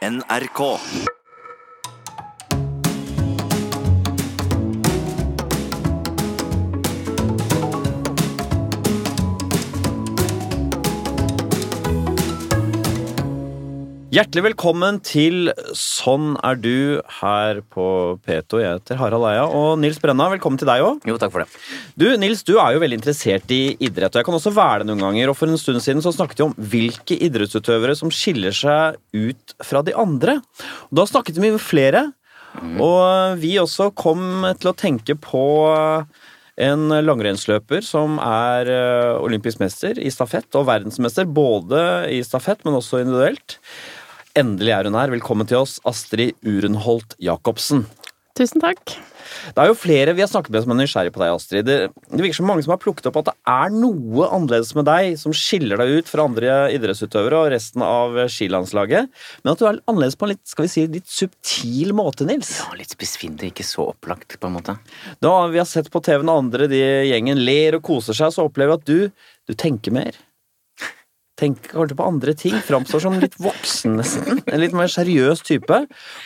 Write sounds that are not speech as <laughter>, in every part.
NRK. Hjertelig velkommen til Sånn er du her på P2. Jeg heter Harald Eia. Og Nils Brenna, velkommen til deg òg. Jo, takk for det. Du, Nils, du er jo veldig interessert i idrett, og jeg kan også være det noen ganger. Og for en stund siden så snakket vi om hvilke idrettsutøvere som skiller seg ut fra de andre. Og da snakket vi med flere, og vi også kom til å tenke på en langrennsløper som er eh, olympisk mester i stafett og verdensmester både i stafett, men også individuelt. Endelig er hun her. Velkommen til oss, Astrid Urenholt Jacobsen. Tusen takk. Det er jo flere vi har snakket med som er nysgjerrig på deg, Astrid. Det, det virker som mange som har plukket opp at det er noe annerledes med deg som skiller deg ut fra andre idrettsutøvere og resten av skilandslaget. Men at du er annerledes på en litt, skal vi si, litt subtil måte, Nils. Ja, Litt spissfindig, ikke så opplagt, på en måte. Da vi har sett på TV-en andre de gjengen ler og koser seg, så opplever vi at du, du tenker mer. Tenker kanskje på andre ting. Framstår som litt voksen, nesten. En litt mer seriøs type.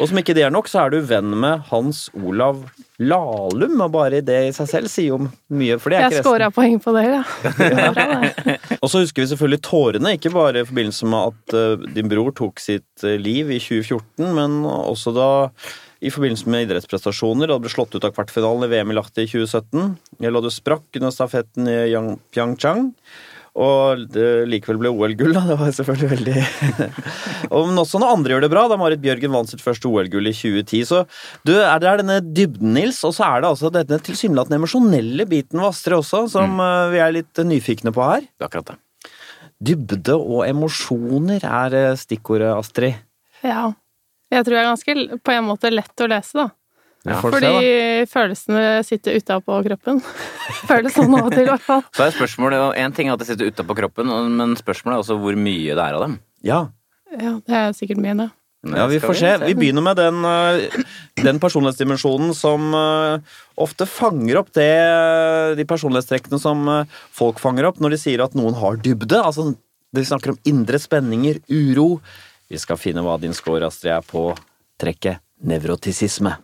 Og som ikke det er nok, så er du venn med Hans Olav Lahlum. Og bare det i seg selv sier jo mye, for det er Jeg ikke scora poeng på <laughs> det, ja. <laughs> Og så husker vi selvfølgelig tårene, ikke bare i forbindelse med at eh, din bror tok sitt eh, liv i 2014, men også da i forbindelse med idrettsprestasjoner, da du ble slått ut av kvartfinalen i VM i Lahti i 2017. Eller da du sprakk under stafetten i Yang- Pyeongchang. Og det likevel ble OL-gull, da. Det var selvfølgelig veldig <laughs> og, Men også når andre gjør det bra. Da Marit Bjørgen vant sitt første OL-gull i 2010. Så du, er det er denne dybden, Nils, og så er det altså denne tilsynelatende emosjonelle biten ved Astrid også, som mm. vi er litt nyfikne på her. Det er akkurat det. Dybde og emosjoner er eh, stikkordet, Astrid. Ja. Jeg tror jeg er ganske på en måte lett å lese, da. Får Fordi se, følelsene sitter utapå kroppen. <laughs> Føles sånn av og til, i hvert fall. Så er spørsmålet, Én En ting er at det sitter utapå kroppen, men spørsmålet er også hvor mye det er av dem. Ja. Ja, det er sikkert mye, det. ja, vi får se. Vi begynner med den, eh, den personlighetsdimensjonen som eh, ofte fanger opp det, de personlighetstrekkene som eh, folk fanger opp når de sier at noen har dybde. Altså, de snakker om indre spenninger, uro. Vi skal finne hva din score, Astrid, er på trekket nevrotisisme.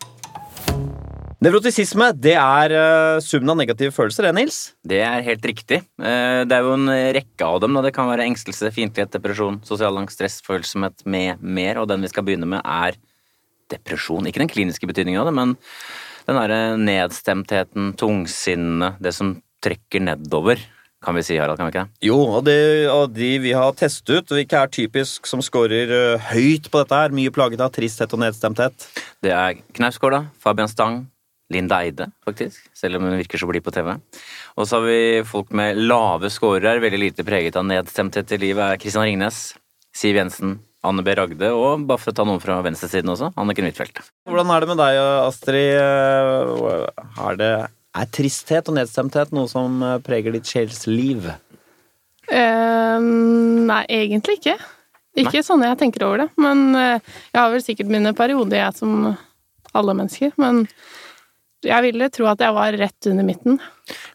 Nevrotisisme det er uh, summen av negative følelser, det, Nils? Det er helt riktig. Uh, Det er jo en rekke av dem. Da. Det kan være engstelse, fiendtlighet, depresjon, sosial angst, stress, følsomhet med mer. Og den vi skal begynne med, er depresjon. Ikke den kliniske betydningen av det, men den derre nedstemtheten, tungsinnet, det som trekker nedover, kan vi si, Harald. Kan vi ikke det? Jo, og, det, og de vi har testet ut, hvilke er typisk som scorer eh, høyt på dette her, mye plaget av tristhet og nedstemthet. Det er Knausgård. Fabian Stang. Linda Eide, faktisk. Selv om hun virker så blid på TV. Og så har vi folk med lave scorer, veldig lite preget av nedstemthet i livet. er Kristian Ringnes, Siv Jensen, Anne B. Ragde, og bare for å ta noen fra venstresiden også, Anniken Huitfeldt. Hvordan er det med deg, Astrid? Eh, Er, det, er tristhet og nedstemthet noe som eh, preger ditt sjelsliv? Uh, nei, egentlig ikke. Ikke sånn jeg tenker over det. Men uh, jeg har vel sikkert mine perioder, jeg, som alle mennesker. Men jeg ville tro at jeg var rett under midten.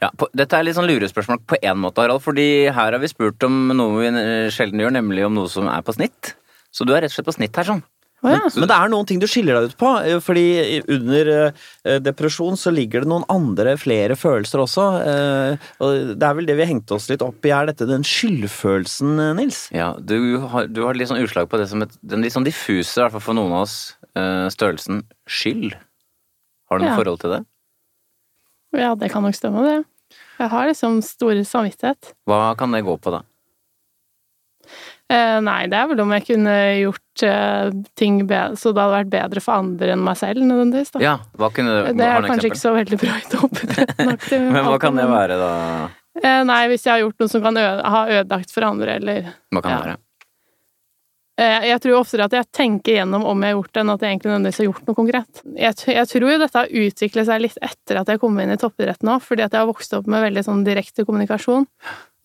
Ja, på, dette er litt sånn lurespørsmål på én måte, Harald, fordi her har vi spurt om noe vi eh, sjelden gjør, nemlig om noe som er på snitt. Så du er rett og slett på snitt her, sånn. Oh, ja. Men det er noen ting du skiller deg ut på, eh, fordi under eh, depresjon så ligger det noen andre, flere følelser også. Og det er vel det vi hengte oss litt opp i, er dette den skyldfølelsen, Nils? Ja, du har, du har litt sånn utslag på det som et, den litt sånn diffuse, i hvert fall for noen av oss, størrelsen skyld. Har du noe Ja. forhold til det? ja, det kan nok stemme, det. Jeg har liksom stor samvittighet. Hva kan det gå på, da? Eh, nei, det er vel om jeg kunne gjort eh, ting bedre, så det hadde vært bedre for andre enn meg selv, nødvendigvis. Da. Ja, hva kunne du, det har er kanskje ikke så veldig bra i toppidretten. <laughs> <laughs> Men hva kan det være, da? Eh, nei, hvis jeg har gjort noe som kan øde, ha ødelagt for andre, eller Hva kan Ja. det være? Eh, Jeg tror oftere at jeg tenker gjennom om jeg har gjort det, enn at jeg egentlig nødvendigvis har gjort noe konkret. Jeg, jeg tror jo dette har utviklet seg litt etter at jeg kom inn i toppidretten òg, fordi at jeg har vokst opp med veldig sånn direkte kommunikasjon,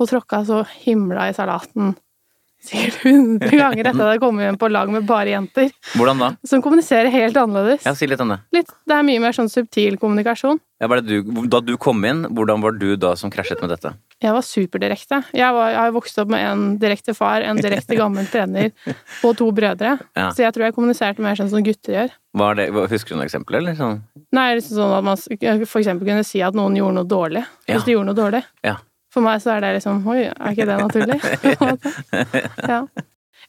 og tråkka så himla i salaten sikkert 100 ganger etter at jeg kom hjem på lag med bare jenter, Hvordan da? som kommuniserer helt annerledes. Ja, Si litt om det. Litt, det er mye mer sånn subtil kommunikasjon. Ja, var det du, da du kom inn, hvordan var du da som krasjet med dette? Jeg var superdirekte. Jeg, var, jeg har vokst opp med en direkte far, en direkte gammel trener <laughs> og to brødre. Ja. Så jeg tror jeg kommuniserte mer sånn som gutter gjør. Var det, husker du noen eksempler, eller? Sånn? Nei, sånn at man for eksempel kunne si at noen gjorde noe dårlig. Ja. Hvis de gjorde noe dårlig. Ja. For meg så er det liksom Oi, er ikke det naturlig? <laughs> Ja.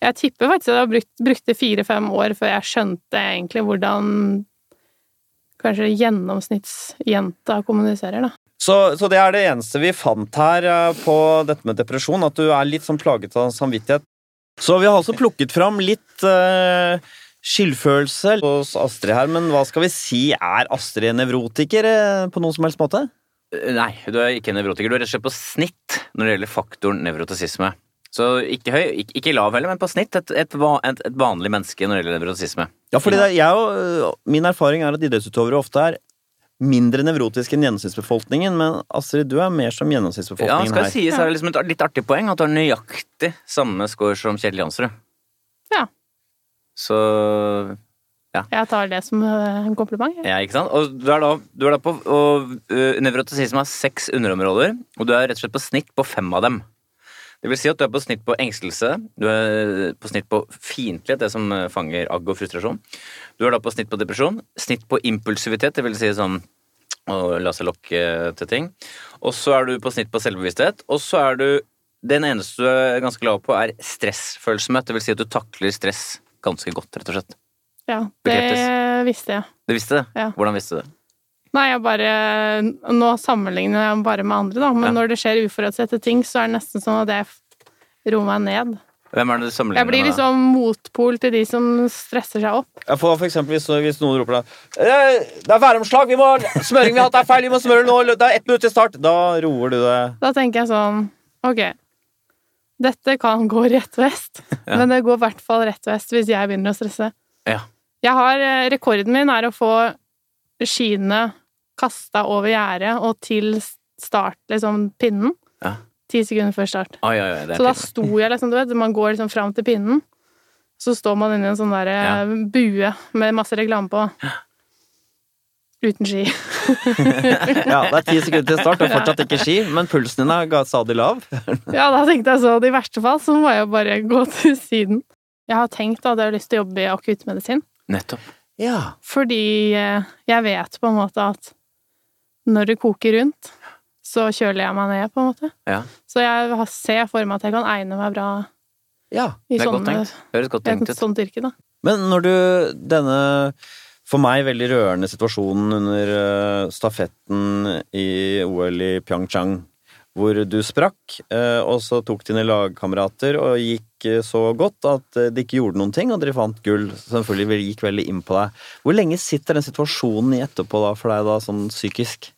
Jeg tipper faktisk at jeg brukte fire-fem år før jeg skjønte egentlig hvordan kanskje gjennomsnittsjenta kommuniserer, da. Så, så det er det eneste vi fant her eh, på dette med depresjon, at du er litt sånn plaget av samvittighet. Så vi har altså plukket fram litt uh, skyldfølelse hos Astrid her, men hva skal vi si, er Astrid nevrotiker eh, på noen som helst måte? Eh, Nei, du er ikke nevrotiker. Du er rett og slett på snitt når det gjelder faktoren nevrotisisme. Så ikke høy, ikke, ikke lav heller, men på snitt et, et, et, et vanlig menneske når det gjelder nevrotisisme. Ja, fordi det, er- jeg og, øh, Min erfaring er at idrettsutøvere ofte er mindre nevrotiske enn gjennomsnittsbefolkningen, men Astrid, du er mer som gjennomsnittsbefolkningen her. Ja, skal jeg sies er det liksom et litt artig poeng at du har nøyaktig samme score som Kjell Jansrud. Ja. Så Jeg tar det som eh, en kompliment. Ja, ikke sant? Og du er da, du er da på og, uh, Nevrotisisme har seks underområder, og du er rett og slett på snitt på fem av dem. Det vil si at du er på snitt på engstelse, du er på snitt på fiendtlighet, det som eh, fanger agg og frustrasjon. Du er da på snitt på depresjon, snitt på impulsivitet, det vil si sånn å la seg lokke til ting. Og så er du på snitt på selvbevissthet, og så er du Den eneste du er ganske lav på, er stressfølsomhet, det vil si at du takler stress ganske godt, rett og slett. Ja, det Bekreftes. visste jeg. Du visste det? Ja. Hvordan visste du det? Nei, jeg bare Nå sammenligner jeg bare med andre, da, men Ja. når det skjer uforutsette ting, så er det nesten sånn at jeg roer meg ned. Hvem er det du sammenligner med? Jeg blir med? liksom motpol til de som stresser seg opp. Ja, for, for eksempel hvis, hvis noen roper da «Eh, Det er væromslag, vi må smøring vi har hatt er feil, vi må smøre nå, det er ett minutt til start. Da roer du deg. Da tenker jeg sånn Ok, dette kan gå rett vest, <laughs> Ja. men det går i hvert fall rett vest hvis jeg begynner å stresse. Ja. Jeg har, eh, Rekorden min er å få skiene kasta over gjerdet og til start, liksom pinnen. Ja. Ti sekunder før start. Oi, oi, oi, Så da sto jeg liksom, du vet, man går liksom fram til pinnen. Så står man inni en sånn der Ja. eh, bue med masse reklame på. Uten ski. <laughs> Ja, Det er ti sekunder til start, og fortsatt ikke ski, men pulsen din er stadig lav. <laughs> Ja, da tenkte jeg så i verste fall så må jeg jo bare gå til siden. Jeg har tenkt at jeg har lyst til å jobbe i akuttmedisin, Nettopp. Ja. fordi eh, jeg vet på en måte at når det koker rundt, så kjøler jeg meg ned, på en måte. Ja, Så jeg ser for meg at jeg kan egne meg bra ja. i sånne. Høres godt tenkt ut. sånt yrke, da. Men når du Denne for meg veldig rørende situasjonen under eh, stafetten i OL i Pyeongchang, hvor du sprakk, eh, og så tok dine lagkamerater og gikk eh, så godt at eh, de ikke gjorde noen ting, og dere fant gull. Selvfølgelig gikk veldig inn på deg. Hvor lenge sitter den situasjonen i etterpå da for deg, da, sånn psykisk?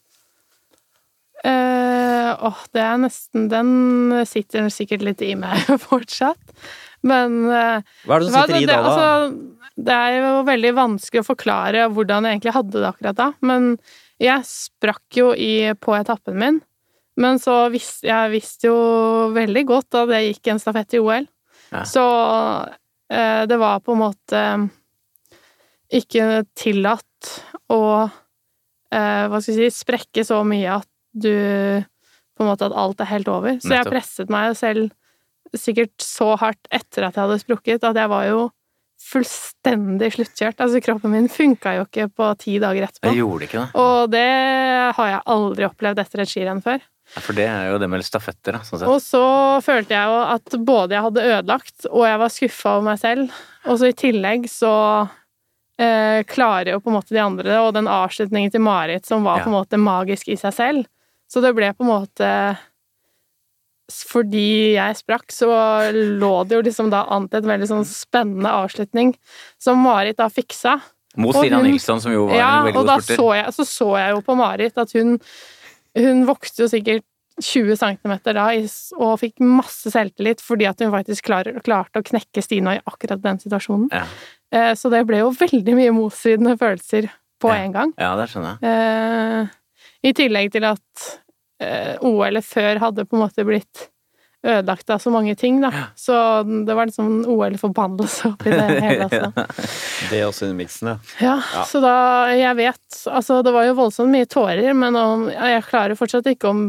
Eh, åh, det er nesten Den sitter sikkert litt i meg <laughs> fortsatt. Men Hva er det som sitter sitter i da, da? Altså, det er jo veldig vanskelig å forklare hvordan jeg egentlig hadde det akkurat da. Men jeg sprakk jo i, på etappen min. Men så visste jeg visste jo veldig godt at jeg gikk en stafett i OL. Ja. Så eh, det var på en måte ikke tillatt å eh, Hva skal jeg si Sprekke så mye at du På en måte at alt er helt over. Så jeg presset meg selv sikkert så hardt etter at jeg hadde sprukket, at jeg var jo fullstendig sluttkjørt. Altså, kroppen min funka jo ikke på ti dager etterpå. Jeg gjorde ikke det. Og det har jeg aldri opplevd etter et skirenn før. Ja, For det er jo det med stafetter, da, sånn. Og så følte jeg jo at både jeg hadde ødelagt, og jeg var skuffa over meg selv. Og så i tillegg så eh, klarer jo på en måte de andre, og den avslutningen til Marit som var Ja. på en måte magisk i seg selv. Så det ble på en måte Fordi jeg sprakk, så lå det jo liksom da an til en veldig sånn spennende avslutning, som Marit da fiksa. Mot Stina Nilsson, som jo var Ja, en veldig og da god sporter. så jeg, så så jeg jo på Marit at hun Hun vokste jo sikkert 20 cm da og fikk masse selvtillit fordi at hun faktisk klar, klarte å knekke Stina i akkurat den situasjonen. Ja. Eh, Så det ble jo veldig mye motstridende følelser på Ja. en gang. Ja, det skjønner jeg. Eh, I tillegg til at OL-et før hadde på en måte blitt ødelagt av så mange ting, da. Så det var liksom OL-forbannelse oppi det <laughs> hele. Altså. Det er også i miksen, ja. Ja, Ja. så da Jeg vet Altså, det var jo voldsomt mye tårer, men om, jeg klarer fortsatt ikke om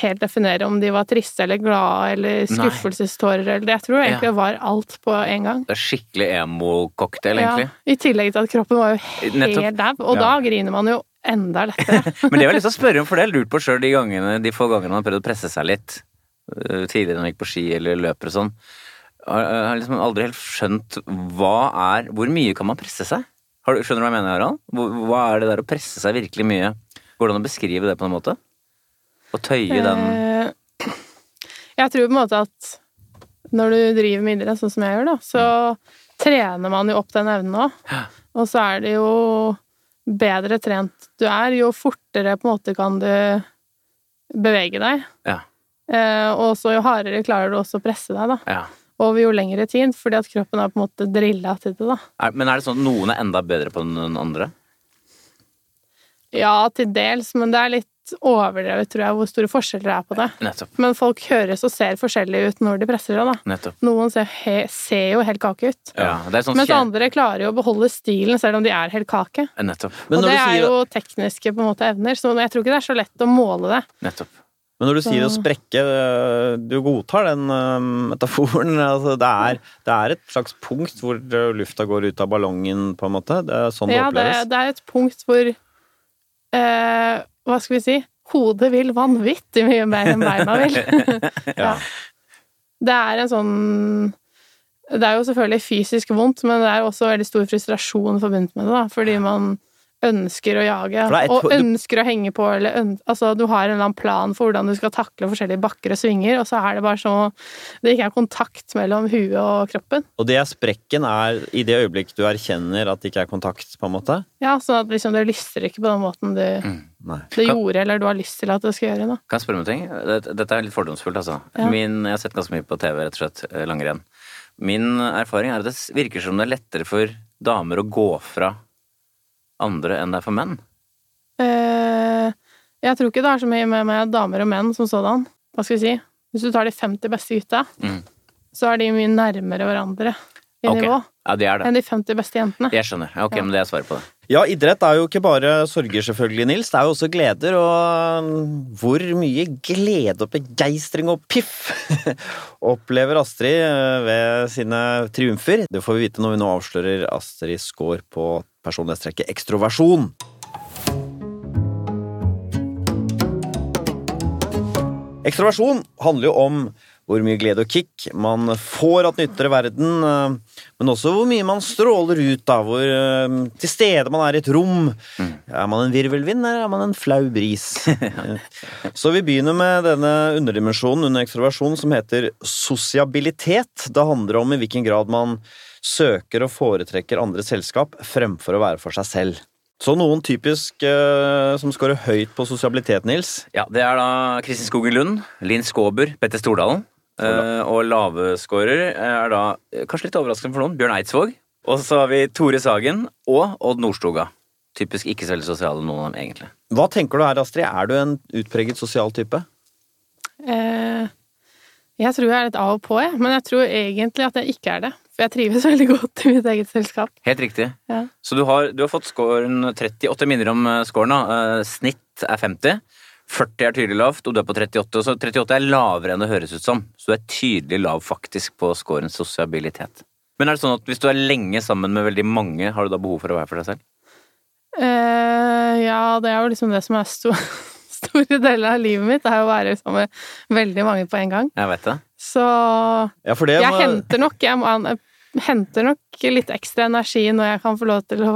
helt definere om de var triste eller glade eller skuffelsestårer eller Jeg tror egentlig Ja. det var alt på en gang. Det er skikkelig emo-cocktail, Ja, egentlig. I tillegg til at kroppen var jo helt dau, og Ja. da griner man jo enda lettere. <laughs> Men det jeg lyst til å spørre om, for det har jeg lurt på sjøl de, gangene- de få gangene man har prøvd å presse seg litt. øh, Tidligere når man gikk på ski eller løper og sånn. Jeg har liksom aldri helt skjønt hva er Hvor mye kan man presse seg? Har du, skjønner du hva jeg mener, Harald? Hva er det der å presse seg virkelig mye? Går det an å beskrive det på en måte? Å tøye den Eh, Jeg tror på en måte at når du driver med idrett, sånn som jeg gjør, da, så trener man jo opp den evnen òg. Ja. Og så er det jo bedre trent du er, jo fortere på en måte kan du bevege deg. Ja. Eh, og så jo hardere klarer du også å presse deg, da. ja. Over jo lengre tid, fordi at kroppen er på en måte drilla til det, da. Er, men er det sånn at noen er enda bedre på den enn andre? Ja, til dels, men det er litt overdrevet, tror jeg, hvor store forskjeller det er på det. Nettopp. Men folk høres og ser forskjellige ut når de presser seg, da. Nettopp. Noen ser, he, ser jo helt kake ut. Ja, er sånn Mens andre klarer jo å beholde stilen selv om de er helt kake. Nettopp. Men og det du er jo tekniske på en måte evner, så jeg tror ikke det er så lett å måle det. Nettopp. men når du sier å sprekke, øh, du godtar den øh, metaforen. <laughs> Altså, det, er, det er et slags punkt hvor øh, lufta går ut av ballongen, på en måte. Det er sånn det Ja, det, oppleves. det er et punkt hvor eh, Hva skal vi si? Hodet vil vanvittig mye mer enn beina vil. <laughs> <laughs> Ja. Det er en sånn Det er jo selvfølgelig fysisk vondt, men det er også veldig stor frustrasjon forbundet med det, da, fordi man ønsker å jage, og ønsker å henge på, eller øn Altså, du har en eller annen plan for hvordan du skal takle forskjellige bakker og svinger, og så er det bare så Det ikke er kontakt mellom huet og kroppen. Og det er sprekken er i det øyeblikk du erkjenner at det ikke er kontakt, på en måte? Ja, sånn at liksom det lyster ikke på den måten du Nei. det gjorde, eller du har lyst til at det skal gjøre, da. Kan jeg spørre om en ting? Dette, dette er litt fordomsfullt, altså. Ja. Min, jeg har sett ganske mye på TV, rett og slett. eh, Langrenn. Min erfaring er at det virker som det er lettere for damer å gå fra andre enn det er for menn. Eh, jeg tror ikke det er så mye med, med damer og menn som sådan. Hva skal vi si? Hvis du tar de 50 beste gutta, Mm. så er de mye nærmere hverandre i okay. nivå Ja, det er det. enn de 50 beste jentene. Jeg skjønner. Ja, ok, Ja. men det er svaret på det. Ja, idrett er jo ikke bare sorger, selvfølgelig, Nils. Det er jo også gleder, og mm, hvor mye glede og begeistring og piff <laughs> opplever Astrid eh, ved sine triumfer? Det får vi vite når vi nå avslører Astrid score på personlighetstrekket ekstroversjon. Ekstroversjon handler jo om hvor mye glede og kick man får at nytter i verden, eh, men også hvor mye man stråler ut, da, hvor eh, til stede man er i et rom. Er man en virvelvind, eller er man en flau bris? <laughs> Så vi begynner med denne underdimensjonen under ekstroversjon som heter sosiabilitet. Det handler om i hvilken grad man søker og foretrekker andres selskap fremfor å være for seg selv. Så noen typisk eh, som scorer høyt på sosialitet, Nils. Ja, Det er da Kristin Skogen Lund, Linn Skåber, Petter Stordalen. Eh, Og laveskårer er da, eh, kanskje litt overraskende for noen, Bjørn Eidsvåg. Og så har vi Tore Sagen og Odd Nordstoga. Typisk ikke så veldig sosiale, noen av dem, egentlig. Hva tenker du her, Astrid? Er du en utpreget sosial type? Eh, jeg tror jeg er litt av og på, jeg. Men jeg tror egentlig at jeg ikke er det. For jeg trives <laughs> veldig godt i mitt eget selskap. Helt riktig. Ja. Så du har, du har fått scoren 38 minner om eh, scoren, da. Eh, Snitt er 50. 40 er tydelig lavt, og du er på 38. Så 38 er lavere enn det høres ut som. Så du er tydelig lav faktisk på scorens sosialitet. Men er det sånn at hvis du er lenge sammen med veldig mange, har du da behov for å være for deg selv? Uh, ja, det er jo liksom det som er sto <laughs> store deler av livet mitt, det er jo å være sammen med veldig mange på en gang. Jeg vet det. Så Ja, for det jeg må- henter nok jeg, må, jeg henter nok litt ekstra energi når jeg kan få lov til å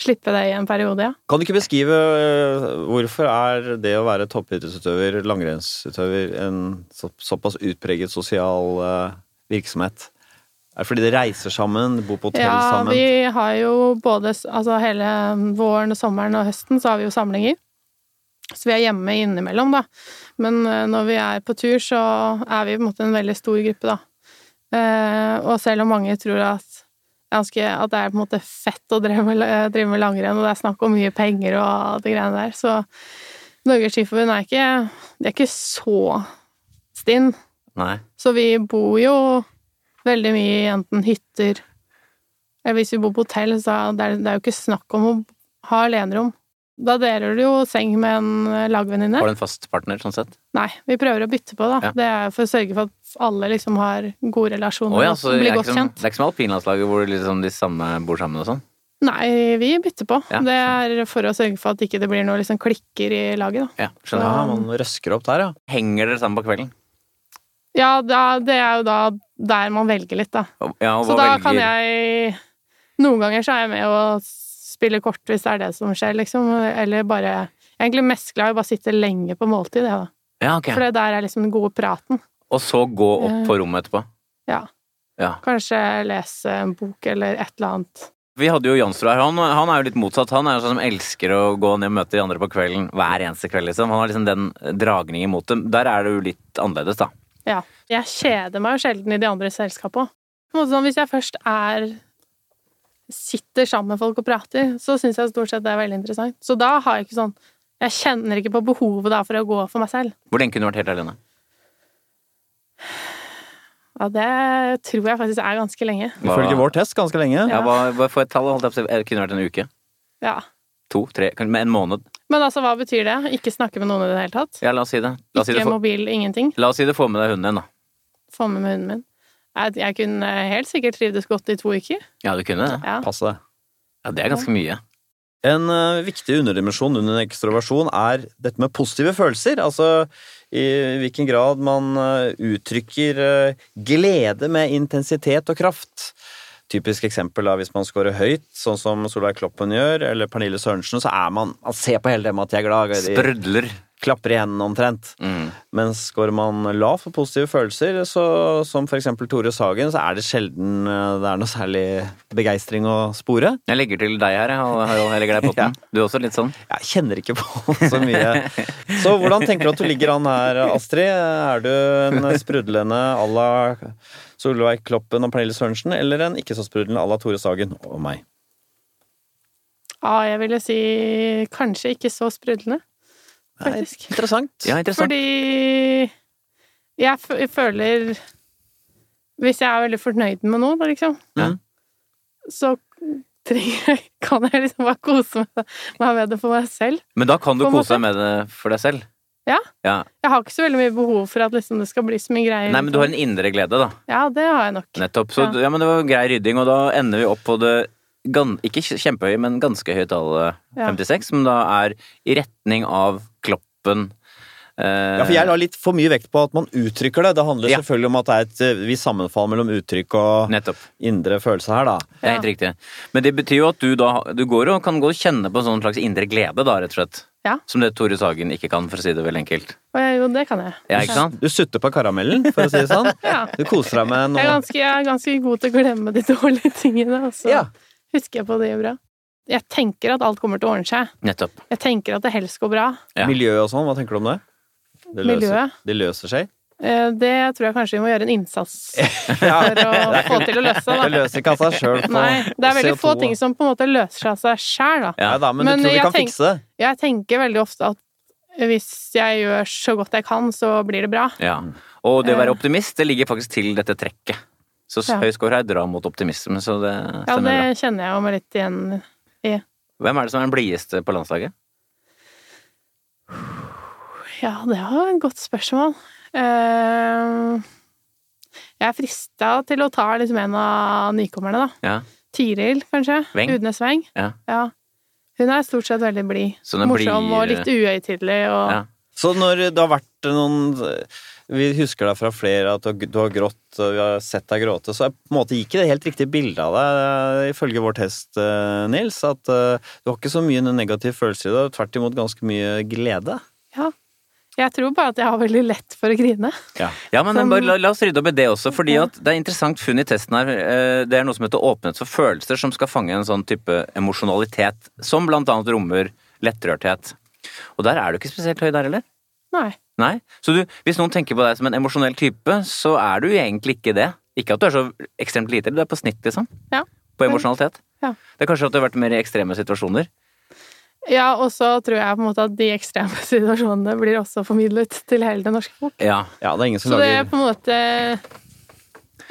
slippe det i en periode, ja. Kan du ikke beskrive øh, hvorfor er det å være toppidrettsutøver, langrennsutøver, en så, såpass utpreget sosial øh, virksomhet? Er det fordi de reiser sammen, bor på hotell Ja, sammen? vi har jo både Altså hele våren sommeren og høsten så har vi jo samlinger. Så vi er hjemme innimellom, da. Men eh, når vi er på tur, så er vi på en måte en veldig stor gruppe, da. Eh, og selv om mange tror at, ganske, at det er på en måte fett å drive med, eh, drive med langrenn, og det er snakk om mye penger og det greiene der, så Norges Skiforbund er ikke De er ikke så stinn. Nei. Så vi bor jo veldig mye i enten hytter Eller hvis vi bor på hotell, så det er det er jo ikke snakk om å ha alenerom. Da deler du jo seng med en lagvenninne. Har du en fast partner, sånn sett? Nei, vi prøver å bytte på, da. Ja. Det er for å sørge for at alle liksom har gode relasjoner oh, ja, og blir godt som, kjent. det er ikke som alpinlandslaget hvor liksom de samme bor sammen og sånn? Nei, vi bytter på. Ja. Det er for å sørge for at ikke det blir noe liksom klikker i laget, da. Ja, skjønner. Ja, man røsker opp der, ja. Henger dere sammen på kvelden? Ja, da, det er jo da der man velger litt, da. Ja, og Så da velger kan jeg Noen ganger så er jeg med og spiller kort hvis det er det som skjer, liksom. Eller bare Jeg er egentlig mest glad i å bare sitte lenge på måltid, jeg, da. Ja, okay. For det der er liksom den gode praten. Og så gå opp på rommet etterpå? Ja. Ja. Kanskje lese en bok eller et eller annet. Vi hadde jo Jansrud her. Han, han er jo litt motsatt. Han er jo sånn som elsker å gå ned og møte de andre på kvelden hver eneste kveld, liksom. Han har liksom den dragningen mot dem. Der er det jo litt annerledes, da. Ja. Jeg kjeder meg jo sjelden i de andres selskap òg. Sånn, hvis jeg først er Sitter sammen med folk og prater, så syns jeg stort sett det er veldig interessant. Så da har jeg ikke sånn Jeg kjenner ikke på behovet da for å gå for meg selv. Hvor lenge kunne du vært helt alene? Ja, det tror jeg faktisk er ganske lenge. Ifølge vår test ganske lenge. Ja, hva, hva et tall? Holdt jeg på? Det kunne vært en uke? Ja. To? Tre? Kanskje med en måned? Men altså, hva betyr det? Ikke snakke med noen i det hele tatt? Ja, la oss si det. La oss si det, Ikke få, mobil, ingenting? la oss si det få med deg hunden din, da. Få med meg hunden min? Jeg, jeg kunne helt sikkert trivdes godt i to uker. Ja, du kunne det. Ja. Pass deg. Ja, det er ganske mye. En eh, viktig underdimensjon under en ekstroversjon er dette med positive følelser. Altså i hvilken grad man eh, uttrykker eh, glede med intensitet og kraft. Typisk eksempel da, hvis man scorer høyt, sånn som Solveig Kloppen gjør, eller Pernille Sørensen, så er man Man ser på hele dem at de er glad. Sprudler. Klapper i hendene omtrent. Mm. Mens går man lav for positive følelser, så, som eksempel Tore Sagen, så er det sjelden eh, det er noe særlig begeistring å spore. Jeg legger til deg her, jeg, legger deg i <laughs> potten. Du er også litt sånn. Jeg kjenner ikke på så mye. Så hvordan tenker du at du ligger an her, Astrid? Er du en sprudlende à la Solveig Kloppen og Pernille Sørensen, eller en ikke så sprudlende à la Tore Sagen og meg? Ja, jeg ville si kanskje ikke så sprudlende, faktisk. Interessant. Ja, interessant. Fordi jeg føler Hvis jeg er veldig fornøyd med noe, da, liksom, Ja. så trenger, <laughs> kan jeg liksom bare kose meg med det for meg selv. Men da kan du kose måte. deg med det for deg selv. Ja. ja. Jeg har ikke så veldig mye behov for at liksom, det skal bli så mye greier. Nei, men du har en indre glede, da. Ja, det har jeg nok. Nettopp. Så ja. men det var grei rydding, og da ender vi opp på det ikke kjempehøye, men ganske høye tallet Ja. 56, som da er i retning av kloppen. Eh, Ja, for jeg la litt for mye vekt på at man uttrykker det. Det handler Ja. selvfølgelig om at det er et eh, visst sammenfall mellom uttrykk og Nettopp. indre følelse her, da. Det er helt riktig. Men det betyr jo at du da Du går og kan gå og kjenne på en sånn slags indre glede, da, rett og slett. Ja. Som det Tore Sagen ikke kan, for å si det veldig enkelt. Jo, det kan jeg. Ja, ikke sant? Du sutter på karamellen, for å si det sånn. <laughs> Ja. Du koser deg med Jeg er, ganske, jeg er ganske god til å glemme de dårlige tingene, altså. Ja. Husker jeg på det bra. Jeg tenker at alt kommer til å ordne seg. Nettopp. Jeg tenker at det helst går bra. Ja. miljø og sånn. Hva tenker du om det? Det løser, det løser seg? Eh, Det tror jeg kanskje vi må gjøre en innsats <laughs> Ja, for å få til å løse. det Da. løser ikke av seg sjøl på Nei, det er veldig få CO2. ting som på en måte løser seg av seg sjæl, da. Ja. Da, men, Men du tror vi kan tenk- fikse det? Jeg tenker veldig ofte at hvis jeg gjør så godt jeg kan, så blir det bra. Ja. Og det å være Eh. optimist, det ligger faktisk til dette trekket. Så Ja. høy score her drar mot optimisme, så det Ja, det bra. kjenner jeg meg litt igjen i. Hvem er det som er den blideste på landslaget? Ja, det var et godt spørsmål. Eh, Jeg er frista til å ta liksom en av nykommerne, da. Ja. Tiril, kanskje. Veng. Udnes Weng. Ja. Hun er stort sett veldig blid. Morsom blir- og litt uhøytidelig og Ja. Så når det har vært noen Vi husker deg fra flere at du har- grått, og vi har sett deg gråte, så jeg på en måte gikk ikke det helt riktig bilde av deg, ifølge vår test, eh, Nils. At eh, du har ikke så mye negative følelser i deg, tvert imot ganske mye glede. Ja. Jeg tror bare at jeg har veldig lett for å grine. Ja, men Som- bare, la, la oss rydde opp i det også, fordi Ja. at det er interessant funn i testen her. Eh, Det er noe som heter åpenhet for følelser, som skal fange en sånn type emosjonalitet, som blant annet rommer lettrørthet. Og der er du ikke spesielt høy der, eller? Nei. Nei? Så du, hvis noen tenker på deg som en emosjonell type, så er du egentlig ikke det. Ikke at du er så ekstremt lite, du er på snitt, liksom. Ja. På emosjonalitet. Ja. Det er kanskje at du har vært mer i ekstreme situasjoner. Ja, og så tror jeg på en måte at de ekstreme <laughs> situasjonene blir også formidlet til hele det norske folk. Ja. Ja, det er ingen som Så det er på en måte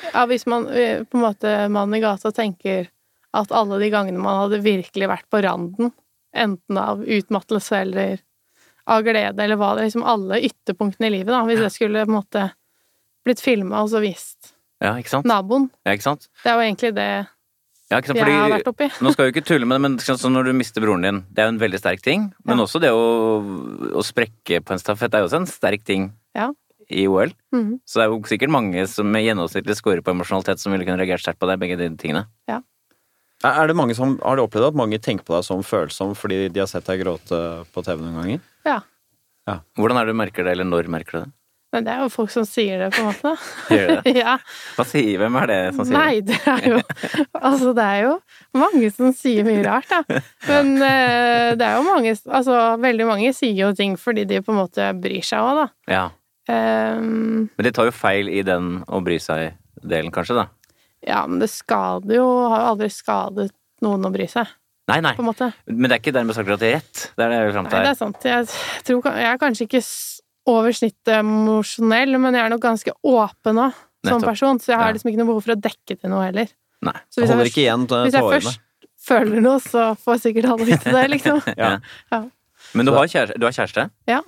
Ja, hvis man eh, på en måte mannen i gata tenker at alle de gangene man hadde virkelig vært på randen, enten av utmattelse eller av glede eller hva det er, liksom alle ytterpunktene i livet, da, hvis det skulle på en måte blitt filma og så vist ja, ikke sant? naboen. Ja, ikke sant? Det er jo egentlig det Ja, ikke sant? jeg har vært oppi. nå skal vi ikke tulle med det, men sant, når du mister broren din, det er jo en veldig sterk ting. Men Ja. også det å, å sprekke på en stafett er jo også en sterk ting Ja. i OL. Mhm. Så det er jo sikkert mange som med gjennomsnittlig score på emosjonalitet som ville kunne reagert sterkt på det, begge de tingene. Er det mange som, Har du opplevd at mange tenker på deg som følsom fordi de har sett deg gråte på TV noen ganger? Ja. Hvordan er det du merker det, eller når merker du det? Men det er jo folk som sier det, på en måte. <laughs> Gjør det? <laughs> ja. Hva sier, hvem er det som sier det? Nei, det er jo <laughs> Altså, det er jo mange som sier mye rart, da. Men uh, det er jo mange Altså, veldig mange sier jo ting fordi de på en måte bryr seg òg, da. Ja. Um, Men de tar jo feil i den å bry seg-delen, kanskje, da. ja, men det skader jo Har jo aldri skadet noen å bry seg, Nei, nei. på en måte. Men det er ikke dermed sagt at det er rett. Det er det jeg vil fram Nei, det er sant. Jeg tror Jeg er kanskje ikke over snittet emosjonell, men jeg er nok ganske åpen òg, som person. Så jeg har Ja. liksom ikke noe behov for å dekke til noe heller. Nei. Så hvis jeg, ikke igjen først, hvis jeg først føler noe, så får jeg sikkert alle vite det, liksom. <laughs> Ja. Ja. Men du har, kjæreste, du har kjæreste? Ja.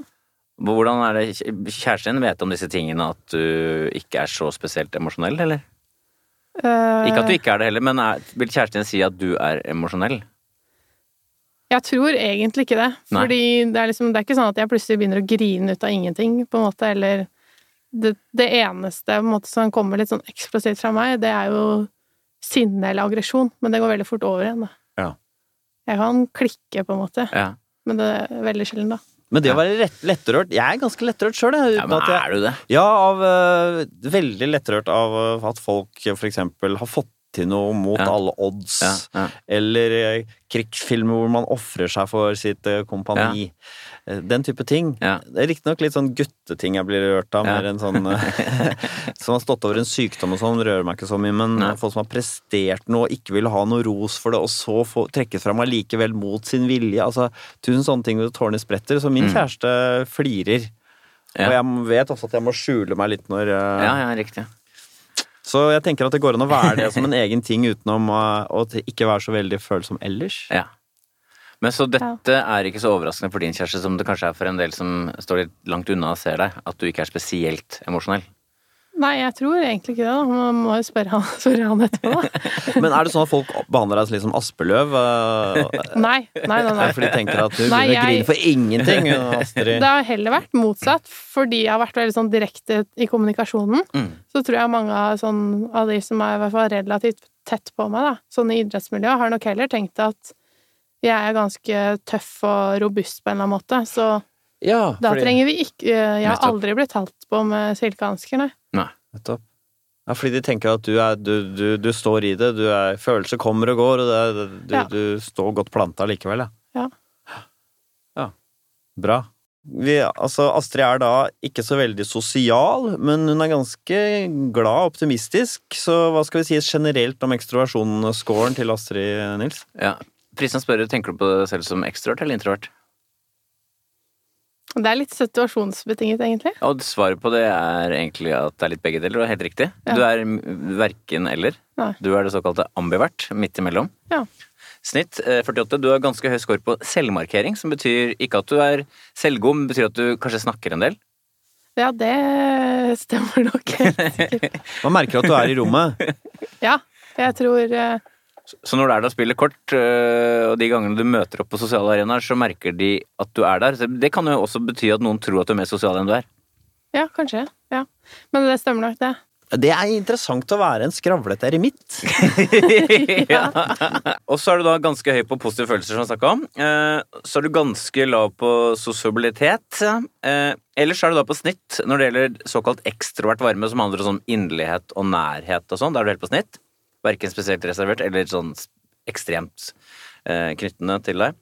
Hvordan er det Kjæresten din vet om disse tingene at du ikke er så spesielt emosjonell, eller? Uh... Ikke at du ikke er det heller, men er, vil kjæresten din si at du er emosjonell? Jeg tror egentlig ikke det. Nei. Fordi det er, liksom, det er ikke sånn at jeg plutselig begynner å grine ut av ingenting, på en måte, eller det, det eneste på en måte, som kommer litt sånn eksplosivt fra meg, det er jo sinne eller aggresjon, men det går veldig fort over igjen, da. Ja. Jeg kan klikke, på en måte, Ja. men det er veldig sjelden, da. Men det å være rett, lettrørt Jeg er ganske lettrørt sjøl, jeg. ja men jeg- er du det? Ja, av, uh, veldig lettrørt av øh, at folk for eksempel har fått til noe mot Ja. alle odds. Ja, ja. Eller øh, krigsfilmer hvor man ofrer seg for sitt øh, kompani. Eh, Den type ting. Det er riktignok litt sånn gutteting jeg blir rørt av, mer enn sånn <laughs> Som har stått over en sykdom og sånn, rører meg ikke så mye, men folk som har prestert noe og ikke vil ha noe ros for det, og så få trekkes fram allikevel mot sin vilje. Altså, tusen sånne ting hvor tårene spretter. Så min Mm. kjæreste flirer. Og jeg vet også at jeg må skjule meg litt når ja, ja, riktig. Så jeg tenker at det går an å være det som <laughs> en egen ting utenom å ikke være så veldig følsom ellers. Ja. Men så dette er ikke så overraskende for din kjæreste som det kanskje er for en del som står litt langt unna og ser deg, at du ikke er spesielt emosjonell. Nei, jeg tror egentlig ikke det, da. Man må jo spørre han, <laughs> spørre han etterpå, da. <laughs> Men er det sånn at folk behandler deg litt som Aspeløv? øh, <laughs> Nei, nei, nei. nei. For de tenker at du Nei, jeg- grine for ingenting, Astrid. Det har heller vært motsatt, fordi jeg har vært veldig sånn direkte i kommunikasjonen. Mm. Så tror jeg mange av, sånn, av de som er i hvert fall relativt tett på meg, da, sånn i idrettsmiljøet, har nok heller tenkt at jeg er ganske tøff og robust på en eller annen måte. Så Ja, da trenger vi ikke Jeg har aldri blitt talt på med silkehansker, nei. Nettopp. Ja, fordi de tenker at du, er, du, du, du står i det, du er, følelser kommer og går, og det er, du, Ja. du står godt planta likevel, ja. Ja. Ja, bra. Vi, altså, Astrid er da ikke så veldig sosial, men hun er ganske glad og optimistisk. Så hva skal vi si generelt om ekstroversjonsscoren til Astrid, Nils? Ja. Fristende å spørre, tenker du på deg selv som ekstrovert eller introvert? Det er litt situasjonsbetinget, egentlig. Og svaret på det er egentlig at det er litt begge deler, og helt riktig. Ja. Du er verken eller. Nei. Du er det såkalte ambivert, midt imellom. Ja. Snitt eh, 48. Du har ganske høy score på selvmarkering, som betyr ikke at du er selvgod, men betyr at du kanskje snakker en del. Ja, det stemmer nok helt sikkert. <laughs> Man merker at du er i rommet. Ja, jeg tror eh, Så når du er der og spiller kort, øh, og de gangene du møter opp på sosiale arenaer, så merker de at du er der. Det kan jo også bety at noen tror at du er mer sosial enn du er. Ja, kanskje. Ja. Men det stemmer nok, det. Det er interessant å være en skravlete eremitt. <laughs> ja. Og så er du da ganske høy på positive følelser, som jeg snakka om. Eh, Så er du ganske lav på sosialitet. Eh, Ellers er du da på snitt når det gjelder såkalt ekstrovert varme, som handler om sånn inderlighet og nærhet og sånn. Da er du helt på snitt. Verken spesielt reservert eller sånn ekstremt eh, knyttende til deg.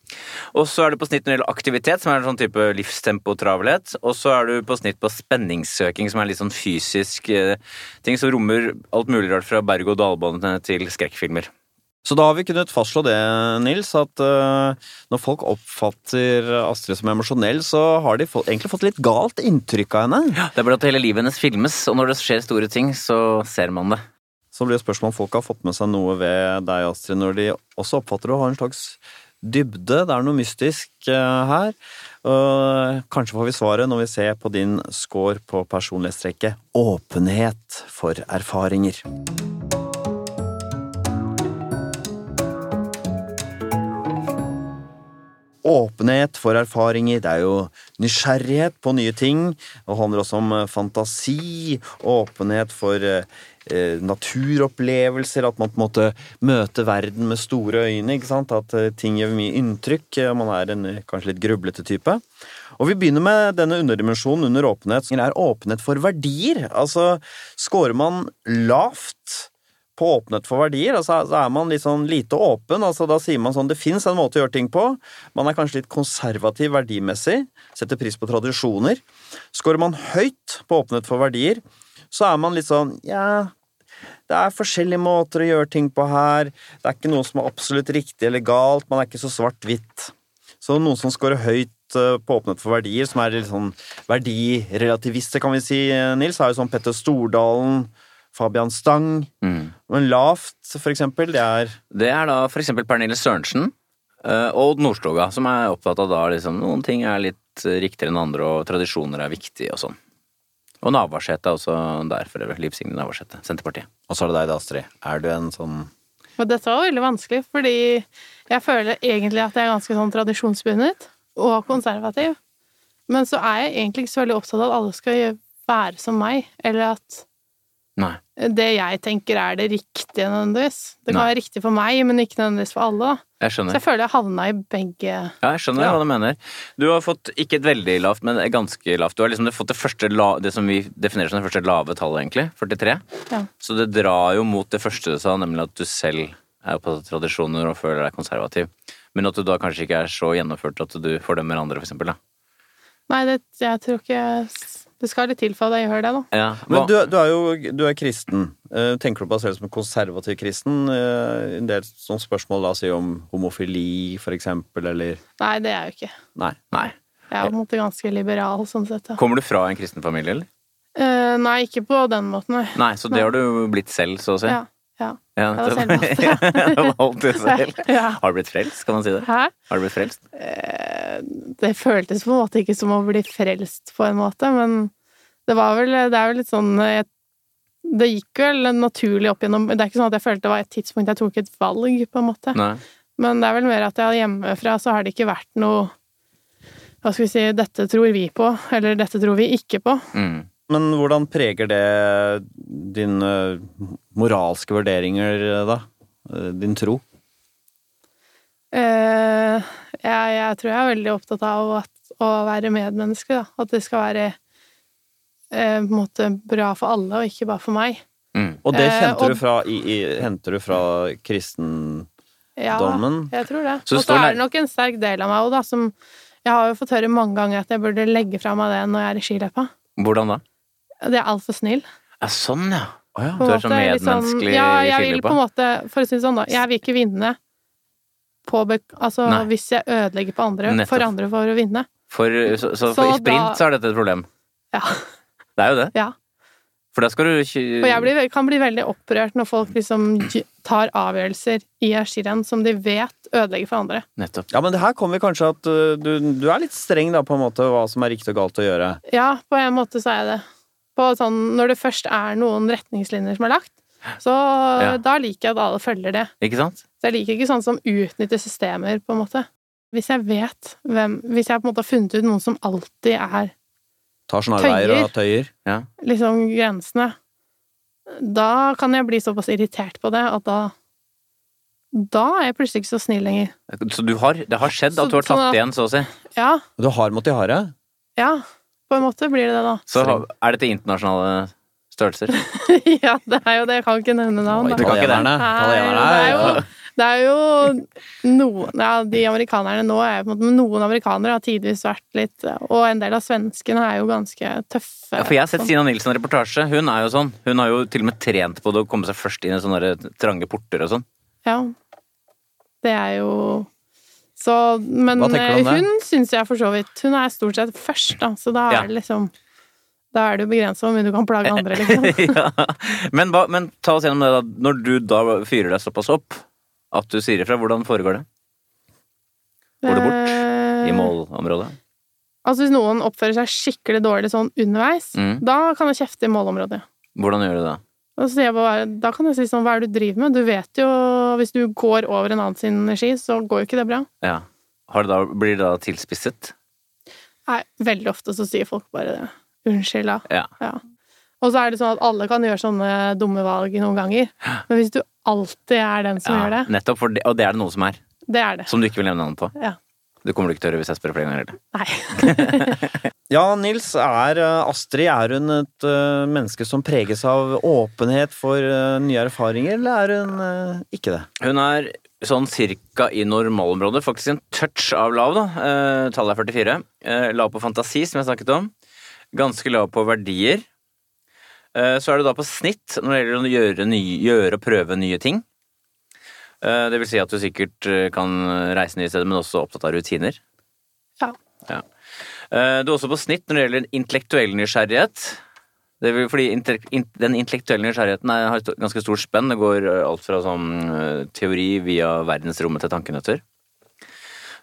Og så er du på snitt når det gjelder aktivitet, som er en sånn type livstempotravelhet. Og så er du på snitt på spenningssøking, som er litt sånn fysisk eh, ting som rommer alt mulig rart fra berg- og dalbane til skrekkfilmer. Så da har vi kunnet fastslå det, Nils, at uh, når folk oppfatter Astrid som emosjonell, så har de fått, egentlig fått litt galt inntrykk av henne. Det er bare at hele livet hennes filmes, og når det skjer store ting, så ser man det. Så blir det spørsmål om folk har fått med seg noe ved deg, Astrid, når de også oppfatter å ha en slags dybde. Det er noe mystisk uh, her. Kanskje får vi svaret når vi ser på din score på personlighetstrekket åpenhet for erfaringer. åpenhet for erfaringer, det er jo nysgjerrighet på nye ting. Det handler også om eh, fantasi, åpenhet for eh, eh, naturopplevelser, at man på en måte møter verden med store øyne. ikke sant? At eh, ting gjør mye inntrykk. Man er en eh, kanskje litt grublete type. Og Vi begynner med denne underdimensjonen under åpenhet, som er åpenhet for verdier. Altså, Scorer man lavt på åpenhet for verdier. Altså, så er man litt sånn lite åpen. altså Da sier man sånn det fins en måte å gjøre ting på. Man er kanskje litt konservativ verdimessig. Setter pris på tradisjoner. Skårer man høyt på åpenhet for verdier, så er man litt sånn ja det er forskjellige måter å gjøre ting på her. Det er ikke noe som er absolutt riktig eller galt. Man er ikke så svart-hvitt. Så noen som scorer høyt eh, på Åpnet for verdier, som er litt sånn verdirelativister, kan vi si, eh, Nils, er jo sånn Petter Stordalen, Fabian Stang. Mm. Men lavt, for eksempel, det er Det er da for eksempel Pernille Sørensen uh, og Odd Nordstoga, som er opptatt av da liksom noen ting er litt riktigere enn andre, og tradisjoner er viktige og sånn. Og Navarsete er også der, for øvrig. Liv Signe Navarsete, Senterpartiet. Og så er det deg, da, Astrid. Er du en sånn og Dette var veldig vanskelig, fordi jeg føler egentlig at jeg er ganske sånn tradisjonsbundet og konservativ. Men så er jeg egentlig ikke så veldig opptatt av at alle skal være som meg, eller at Nei. det jeg tenker er det riktige nødvendigvis. Det kan Nei. være riktig for meg, men ikke nødvendigvis for alle. Jeg skjønner. Så jeg føler jeg havna i begge Ja, jeg skjønner ja. hva du mener. Du har fått ikke et veldig lavt, men ganske lavt. Du har liksom fått det første det som vi definerer som det første lave tallet, egentlig. 43. Ja. Så det drar jo mot det første du sa, nemlig at du selv er på tradisjoner og føler deg konservativ. Men at du da kanskje ikke er så gjennomført at du fordømmer andre, for eksempel, da. Nei, det, jeg tror ikke det skal litt til for at jeg gjør det, da. Ja, Men du, du, er jo du er kristen. Uh, tenker du på deg selv som konservativ kristen? Uh, en del sånne spørsmål da si om homofili, for eksempel, eller Nei, det er jeg jo ikke. Nei. Nei. Jeg er på en måte ganske liberal, sånn sett. Ja. Kommer du fra en kristen familie, eller? Uh, nei, ikke på den måten, nei. Nei, Så det nei. har du blitt selv, så å si? Ja. Ja. ja det var selvvalgt. Valgt det <laughs> selv. <laughs> Har du blitt frelst, kan man si det? Hæ? Har du blitt frelst? det føltes på en måte ikke som å bli frelst, på en måte, men det var vel Det er vel litt sånn jeg, Det gikk vel naturlig opp gjennom Det er ikke sånn at jeg følte det var et tidspunkt jeg tok et valg, på en måte. Nei. Men det er vel mer at jeg hjemmefra så har det ikke vært noe Hva skal vi si Dette tror vi på, eller dette tror vi ikke på. Mm. Men hvordan preger det dine moralske vurderinger, da? Din tro? Uh, jeg, jeg, tror jeg er veldig opptatt av at, å være medmenneske, da. At det skal være uh, på en måte bra for alle, og ikke bare for meg. Mm. Og det eh, og, du fra, i, i, henter du fra kristendommen? Ja, jeg tror det. og så er det nok en sterk del av meg òg, da, som Jeg har jo fått høre mange ganger at jeg burde legge fra meg det når jeg er i skiløypa. Hvordan da? Det er altfor snill. Ja, sånn, ja. Oh, ja. Du er så sånn medmenneskelig liksom, ja, jeg vil på en måte, for å si det sånn, da, jeg vil ikke vinne på Altså Nei. hvis jeg ødelegger på andre, Nettopp. for andre for å vinne. For, så, så, så for i sprint da, så er dette et problem? Ja. Det er jo det. Ja. For da skal du ikke Og jeg blir, kan bli veldig opprørt når folk liksom tar avgjørelser i skirenn som de vet ødelegger for andre. Nettopp. Ja, men det her kommer kanskje at uh, du, du, er litt streng da, på en måte, hva som er riktig og galt å gjøre? Ja, på en måte så er jeg det. På sånn, når det først er noen retningslinjer som er lagt, så ja. da liker jeg at alle følger det. Ikke sant? Så jeg liker ikke sånn som utnytter systemer, på en måte. Hvis jeg vet hvem Hvis jeg på en måte har funnet ut noen som alltid er Tar snarveier og tøyer. Ja. Liksom grensene. Da kan jeg bli såpass irritert på det at da Da er jeg plutselig ikke så snill lenger. Så du har, det har skjedd at du har tatt sånn igjen, så å si? Ja. Du har måttet ha det? Ja. På en måte blir det det, da. Så er dette internasjonale størrelser? <laughs> ja, det er jo det. Jeg kan ikke nevne navn. Du kan ikke det? Italienerne. Det er jo det er jo noen Ja, de amerikanerne nå er jo på en måte Noen amerikanere har tidvis vært litt Og en del av svenskene er jo ganske tøffe. Ja, for jeg har sett Stina Nilsen-reportasje. Hun er jo sånn. Hun har jo til og med trent på det å komme seg først inn i sånne trange porter og sånn. Ja. Det er jo Så Men eh, hun syns jeg for så vidt Hun er stort sett først, da, så da Ja. er det liksom Da er det jo begrensa hvor mye du kan plage andre, <laughs> liksom. ja. men, hva, men ta oss gjennom det, da. Når du da fyrer deg såpass opp at du sier ifra, hvordan foregår det? Går det bort Eh, I målområdet? Altså hvis noen oppfører seg skikkelig dårlig sånn underveis, Mm. da kan jeg kjefte i målområdet. Hvordan gjør du det? Da, da kan jeg si sånn, hva er det du driver med? Du vet jo, hvis du går over en annen sin energi, så går jo ikke det bra. Ja. Har det da, blir det da tilspisset? Nei, veldig ofte så sier folk bare det. Unnskyld, da. Ja. Ja. Og så er det sånn at alle kan gjøre sånne dumme valg noen ganger. Men hvis du alltid er den som gjør det, Nettopp, for det, og det er det noen som er. det er det. Som du ikke vil nevne navnet på. Ja. Det kommer du ikke til å høre hvis jeg spør flere ganger. Eller? Nei. <laughs> Ja, Nils, er eh, Astrid er hun et eh, menneske som preges av åpenhet for eh, nye erfaringer, eller er hun ikke det? Hun er sånn cirka i normalområdet. Faktisk en touch av lav, da. Eh, tallet er 44. Eh, lav på fantasi, som jeg snakket om. Ganske lav på verdier. Eh, så er du da på snitt når det gjelder å gjøre, nye, gjøre og prøve nye ting. Eh, det vil si at du sikkert eh, kan reise nye steder, men også opptatt av rutiner. Ja. Ja. Eh, Du er også på snitt når det gjelder intellektuell nysgjerrighet. Det vil, fordi Den intellektuelle nysgjerrigheten er, har et ganske stort spenn. Det går alt fra sånn teori via verdensrommet til tankenøtter.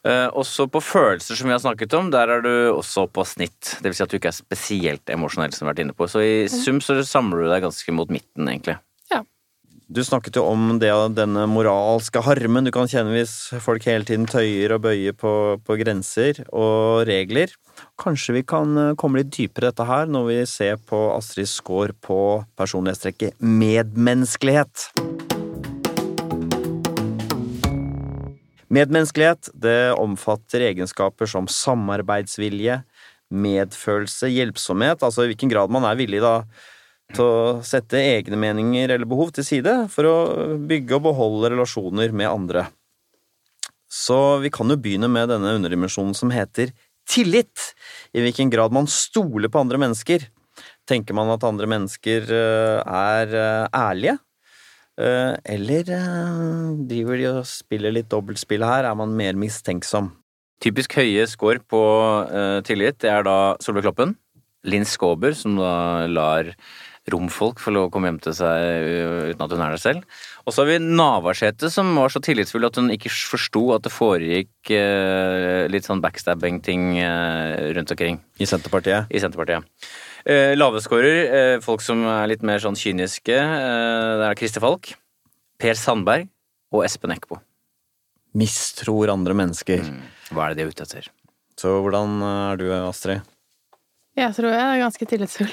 Uh, også på følelser, som vi har snakket om, der er du også på snitt. Det vil si at du ikke er spesielt emosjonell, som vi har vært inne på. Så i sum så samler du deg ganske mot midten, egentlig. Du snakket jo om det, denne moralske harmen du kan kjenne hvis folk hele tiden tøyer og bøyer på, på grenser og regler. Kanskje vi kan eh, komme litt dypere i dette her når vi ser på Astrids score på personlighetstrekket medmenneskelighet. Medmenneskelighet det omfatter egenskaper som samarbeidsvilje, medfølelse, hjelpsomhet, altså i hvilken grad man er villig da til å sette egne meninger eller behov til side for å bygge og beholde relasjoner med andre. Så vi kan jo begynne med denne underdimensjonen som heter tillit. I hvilken grad man stoler på andre mennesker. Tenker man at andre mennesker eh, er eh, ærlige? Eh, Eller driver de og spiller litt dobbeltspill her? Er man mer mistenksom? Typisk høye score på tillit, det er da Solveig Kloppen. Linn Skåber, som da lar romfolk får lov å komme hjem til seg uh, uten at hun er der selv. Og så har vi Navarsete, som var så tillitsfull at hun ikke forsto at det foregikk eh, litt sånn backstabbing-ting eh, rundt omkring I Senterpartiet? i Senterpartiet. Laveskårer, eh, folk som er litt mer sånn kyniske, eh, det er Christer Falk, Per Sandberg og Espen Eckbo. Mistror andre mennesker. Mm. Hva er det de er ute etter? Så hvordan er du, Astrid? Jeg tror jeg er ganske tillitsfull.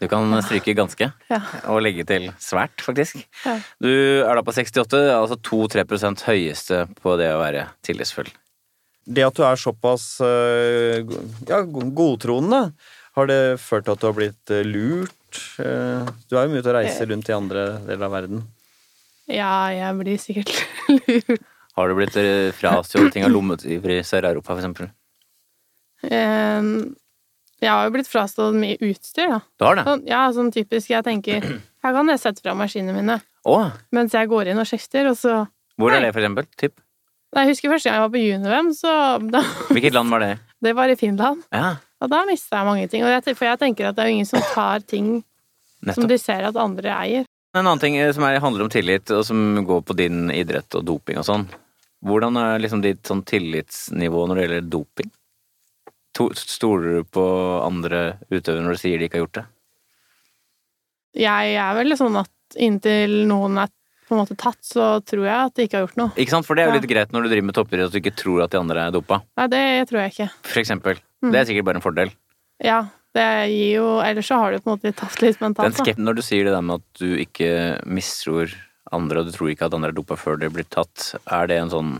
Du kan stryke ganske, Ja. og legge til svært, faktisk. Ja. Du er da på 68, altså 2-3% høyeste på det å være tillitsfull. Det at du er såpass eh, ja, godtroende, har det ført til at du har blitt eh, lurt? Eh, Du er jo mye ute og reiser rundt i andre deler av verden. Ja, jeg blir sikkert <laughs> lurt. Har du blitt frastjålet ting av lommetyver i Sør-Europa, for eksempel? Jeg har jo blitt frastått mye utstyr, da. Du har det? Sånn, ja, sånn typisk. Jeg tenker her kan jeg sette fra maskinene mine Åh. mens jeg går inn og skifter, og så Hvor er det, for eksempel? Tipp? Nei, Jeg husker første gang jeg var på Univem, så da, Hvilket land var det? <laughs> Det var i Finland. Ja, Og da mista jeg mange ting. Og jeg, for jeg tenker at det er jo ingen som tar ting som nettopp. de ser at andre eier. En annen ting eh, som er, handler om tillit, og som går på din idrett og doping og sånn. Hvordan er liksom ditt sånn tillitsnivå når det gjelder doping? To, stoler du på andre utøvere når du sier de ikke har gjort det? Jeg er vel sånn at inntil noen er på en måte tatt, så tror jeg at de ikke har gjort noe. Ikke sant? For det er jo Ja. litt greit når du driver med toppidrett at du ikke tror at de andre er dopa. Nei, det tror jeg ikke. For eksempel. Mm. Det er sikkert bare en fordel. Ja, det gir jo Ellers så har du på en måte tatt litt Den mentalt, da. skep når du sier det der med at du ikke mistror andre, og du tror ikke at andre er dopa før de blir tatt, er det en sånn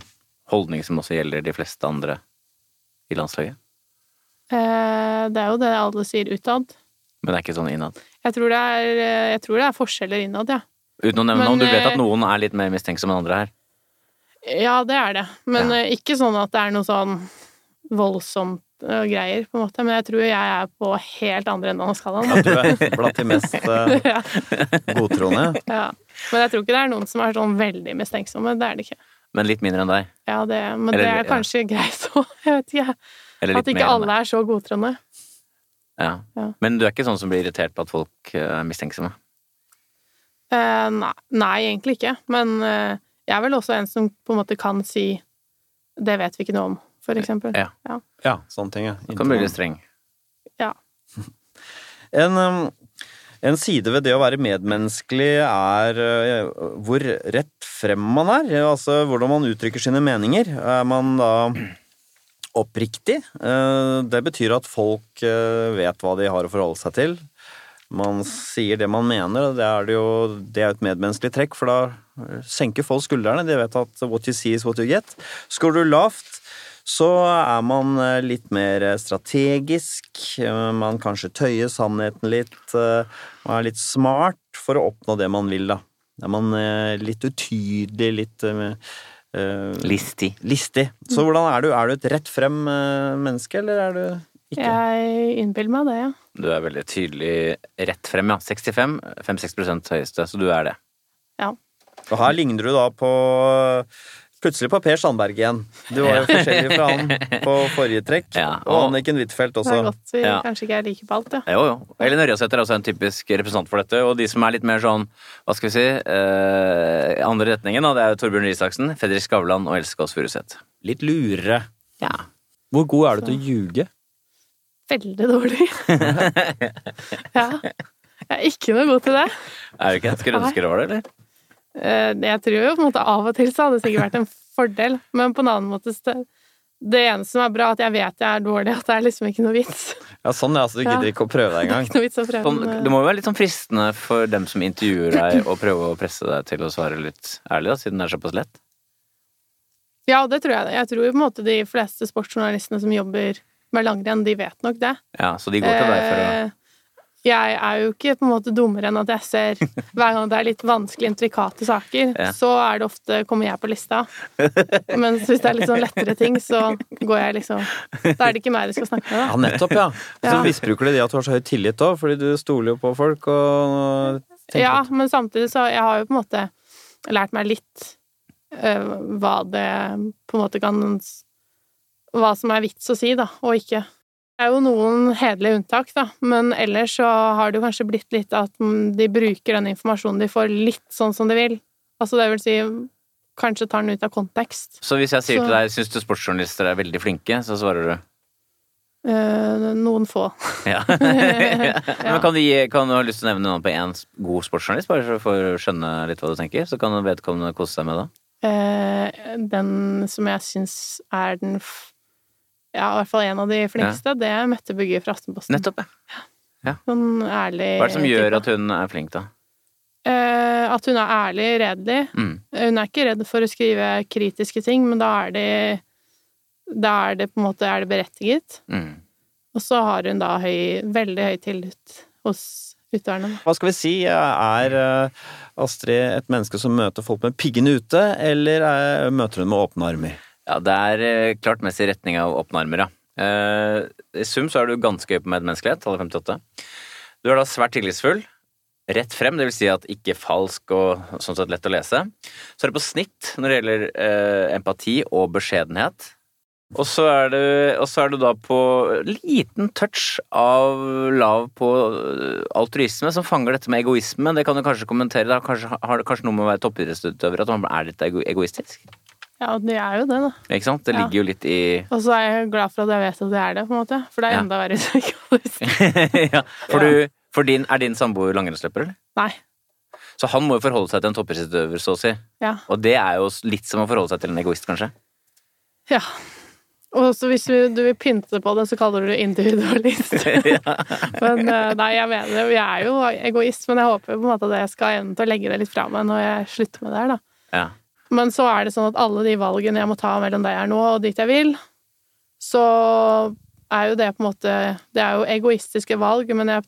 holdning som også gjelder de fleste andre i landslaget? Eh, Det er jo det alle sier utad. Men det er ikke sånn innad. Jeg tror det er, eh, jeg tror det er forskjeller innad, ja. Uten å nevne Men, navn, du vet eh, at noen er litt mer mistenksomme enn andre her. Ja, det er det. Men Ja. eh, ikke sånn at det er noe sånn voldsomt eh, greier, på en måte. Men jeg tror jeg er på helt andre enden av skalaen. Ja, du er blant de mest <laughs> eh, ja, godtroende. ja. Men jeg tror ikke det er noen som er sånn veldig mistenksomme. Det er det ikke. men litt mindre enn deg. Ja, det, men Eller- det er ja. kanskje greit òg. <laughs> Jeg vet ikke. Litt At ikke mer alle er så godtroende. Ja. Ja. Men du er ikke sånn som blir irritert på at folk eh, er mistenksomme? Eh, nei, nei, egentlig ikke. Men eh, jeg er vel også en som på en måte kan si 'det vet vi ikke noe om', for eksempel. Ja. Ja, sånne ting, ja. Du kan bli litt streng. <laughs> En, um, en side ved det å være medmenneskelig er uh, hvor rett frem man er. Altså hvordan man uttrykker sine meninger. Er man da oppriktig? Uh, Det betyr at folk uh, vet hva de har å forholde seg til. Man sier det man mener, og det er det jo det er et medmenneskelig trekk, for da senker folk skuldrene. De vet at what you see is what you get. Skårer du lavt, så er man eh, litt mer strategisk. eh, Man kanskje tøyer sannheten litt. eh, Man er litt smart for å oppnå det man vil, da. Er man eh, litt utydelig, litt eh, Listig. listig. Så hvordan er du? Er du et rett frem eh, menneske, eller er du ikke? Jeg innbiller meg det, ja. Du er veldig tydelig rett frem, ja. 65, 5-6 høyeste, så du er det. Ja. Og her ligner du da på Plutselig på Per Sandberg igjen. Du var jo forskjellig fra han på forrige trekk. Ja, og og- Anniken Huitfeldt Det er godt vi Ja. kanskje ikke er like på alt, ja. Jo, jo. Elin Ørjasæter er også en typisk representant for dette. Og de som er litt mer sånn, hva skal vi si, eh, andre retningen, da, det er jo Torbjørn Røe Isaksen, Fredrik Skavlan og Else Kåss Furuseth. Litt lurere. Ja. Hvor god er du til å ljuge? Veldig dårlig. <laughs> ja. Jeg er ikke noe god til det. Er du ikke? Skulle ønske det var det, eller? Eh, Jeg tror jo på en måte av og til så hadde det sikkert vært en fordel, men på en annen måte Det eneste som er bra, at jeg vet jeg er dårlig, at det er liksom ikke noe vits. Ja, sånn ja, så du gidder ikke å prøve deg Det engang. å prøve. Sånn, det må jo være litt sånn fristende for dem som intervjuer deg, å prøve å presse deg til å svare litt ærlig, da, siden det er såpass lett. Ja, det tror jeg. det. Jeg tror jo på en måte de fleste sportsjournalistene som jobber med langrenn, de vet nok det. Ja, så de går til deg for å Eh, Jeg er jo ikke på en måte dummere enn at jeg ser hver gang det er litt vanskelig, intrikate saker, Ja. så er det ofte kommer jeg på lista. Mens hvis det er litt sånn lettere ting, så går jeg liksom Da er det ikke meg de skal snakke med, Ja, nettopp, ja. Så Ja. misbruker du det at du har så høy tillit òg, fordi du stoler jo på folk og Ja, men samtidig så Jeg har jo på en måte lært meg litt øh, hva det på en måte kan Hva som er vits å si, da, og ikke. Det er jo noen hederlige unntak, da, men ellers så har det jo kanskje blitt litt at de bruker den informasjonen de får, litt sånn som de vil. Altså det vil si kanskje tar den ut av kontekst. Så hvis jeg sier Så- til deg syns du sportsjournalister er veldig flinke, så svarer du Eh, noen få. <laughs> <laughs> ja. Men kan du, gi, kan du ha lyst til å nevne noen på én god sportsjournalist, bare for- å skjønne litt hva du tenker? Så kan vedkommende kose seg med det. Eh, den som jeg syns er den Ja, i hvert fall en av de flinkeste, det er Mette Bugge fra Aftenposten. Nettopp, ja. Sånn ærlig Hva er det som gjør type. at hun er flink, da? Eh, at hun er ærlig, redelig. Mm. Hun er ikke redd for å skrive kritiske ting, men da er det Da er det på en måte er det berettiget. Mm. Og så har hun da høy, veldig høy tillit hos utøverne. Hva skal vi si, er eh, Astrid et menneske som møter folk med piggene ute, eller er, møter hun med åpne armer? Ja, det er eh, klart mest i retning av åpne armer, ja. Eh, I sum så er du ganske høy på medmenneskelighet, tallet 58. Du er da svært tillitsfull. Rett frem, vil si at ikke falsk og sånn sett lett å lese. Så er det på snitt når det gjelder eh, empati og beskjedenhet. Og så, er så er du da på liten touch av lav på altruisme, som fanger dette med egoisme. Det kan du kanskje kommentere. Det har kanskje, har det kanskje noe med å være toppidrettsutøver at man er litt egoistisk? Ja, det er jo det, da. Ikke sant? Det Ja. ligger jo litt i Og så er jeg glad for at jeg vet at det er det, på en måte. For det er Ja. enda verre hvis jeg ikke hadde visst det. ja, for, du, for din, er din samboer langrennsløper, eller? Nei. Så han må jo forholde seg til en toppidrettsutøver, så å si. Ja. Og det er jo litt som å forholde seg til en egoist, kanskje. ja. Og så hvis du, du vil pynte på det, så kaller du det individualist. <laughs> <laughs> Men eh, nei, jeg mener det. Jeg er jo egoist, men jeg håper på en måte at jeg skal evne til å legge det litt fra meg når jeg slutter med det her, da. Ja. Men så er det sånn at alle de valgene jeg må ta mellom der jeg er nå og dit jeg vil, så er jo det på en måte Det er jo egoistiske valg, men jeg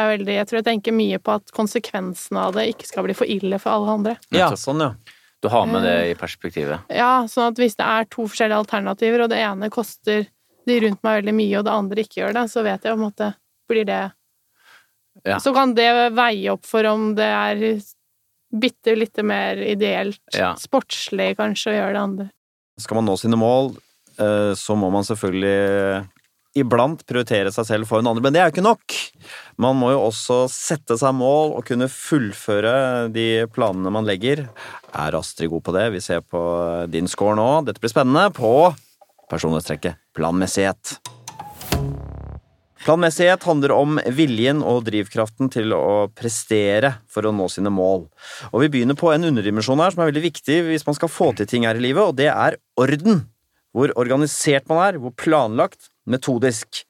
er veldig Jeg tror jeg tenker mye på at konsekvensene av det ikke skal bli for ille for alle andre. Ja, sånn, ja. Du har med det i perspektivet. Ja, sånn at hvis det er to forskjellige alternativer, og det ene koster de rundt meg veldig mye, og det andre ikke gjør det, så vet jeg på en måte Blir det Ja. Så kan det veie opp for om det er bitte litt mer ideelt. Ja. Sportslig, kanskje, å gjøre det andre. Skal man nå sine mål, eh, så må man selvfølgelig iblant prioritere seg selv foran andre, men det er jo ikke nok! Man må jo også sette seg mål og kunne fullføre de planene man legger. Er Astrid god på det? Vi ser på din score nå. Dette blir spennende på personlighetstrekket planmessighet. Planmessighet handler om viljen og drivkraften til å prestere for å nå sine mål. Og vi begynner på en underdimensjon her som er veldig viktig hvis man skal få til ting her i livet, og det er orden. Hvor organisert man er, hvor planlagt, metodisk.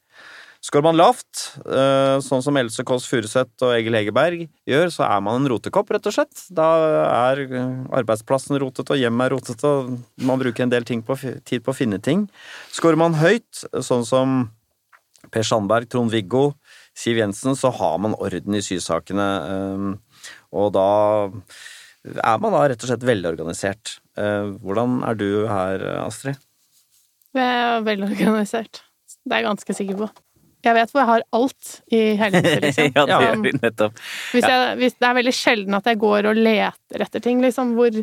Skår man lavt, eh, sånn som Else Kåss Furuseth og Egil Hegerberg gjør, så er man en rotekopp, rett og slett. Da er arbeidsplassen rotet, og hjemmet er rotet, og man bruker en del på, tid på å finne ting. Skårer man høyt, sånn som Per Sandberg, Trond-Viggo, Siv Jensen, så har man orden i sysakene. eh, Og da er man da rett og slett velorganisert. Eh, Hvordan er du her, Astrid? Vi er veldig organisert. Det er jeg ganske sikker på. Jeg vet hvor jeg har alt i hele huset, <laughs> liksom. ja, det gjør vi nettopp. Hvis jeg, hvis, det er veldig sjelden at jeg går og leter etter ting, liksom. Hvor,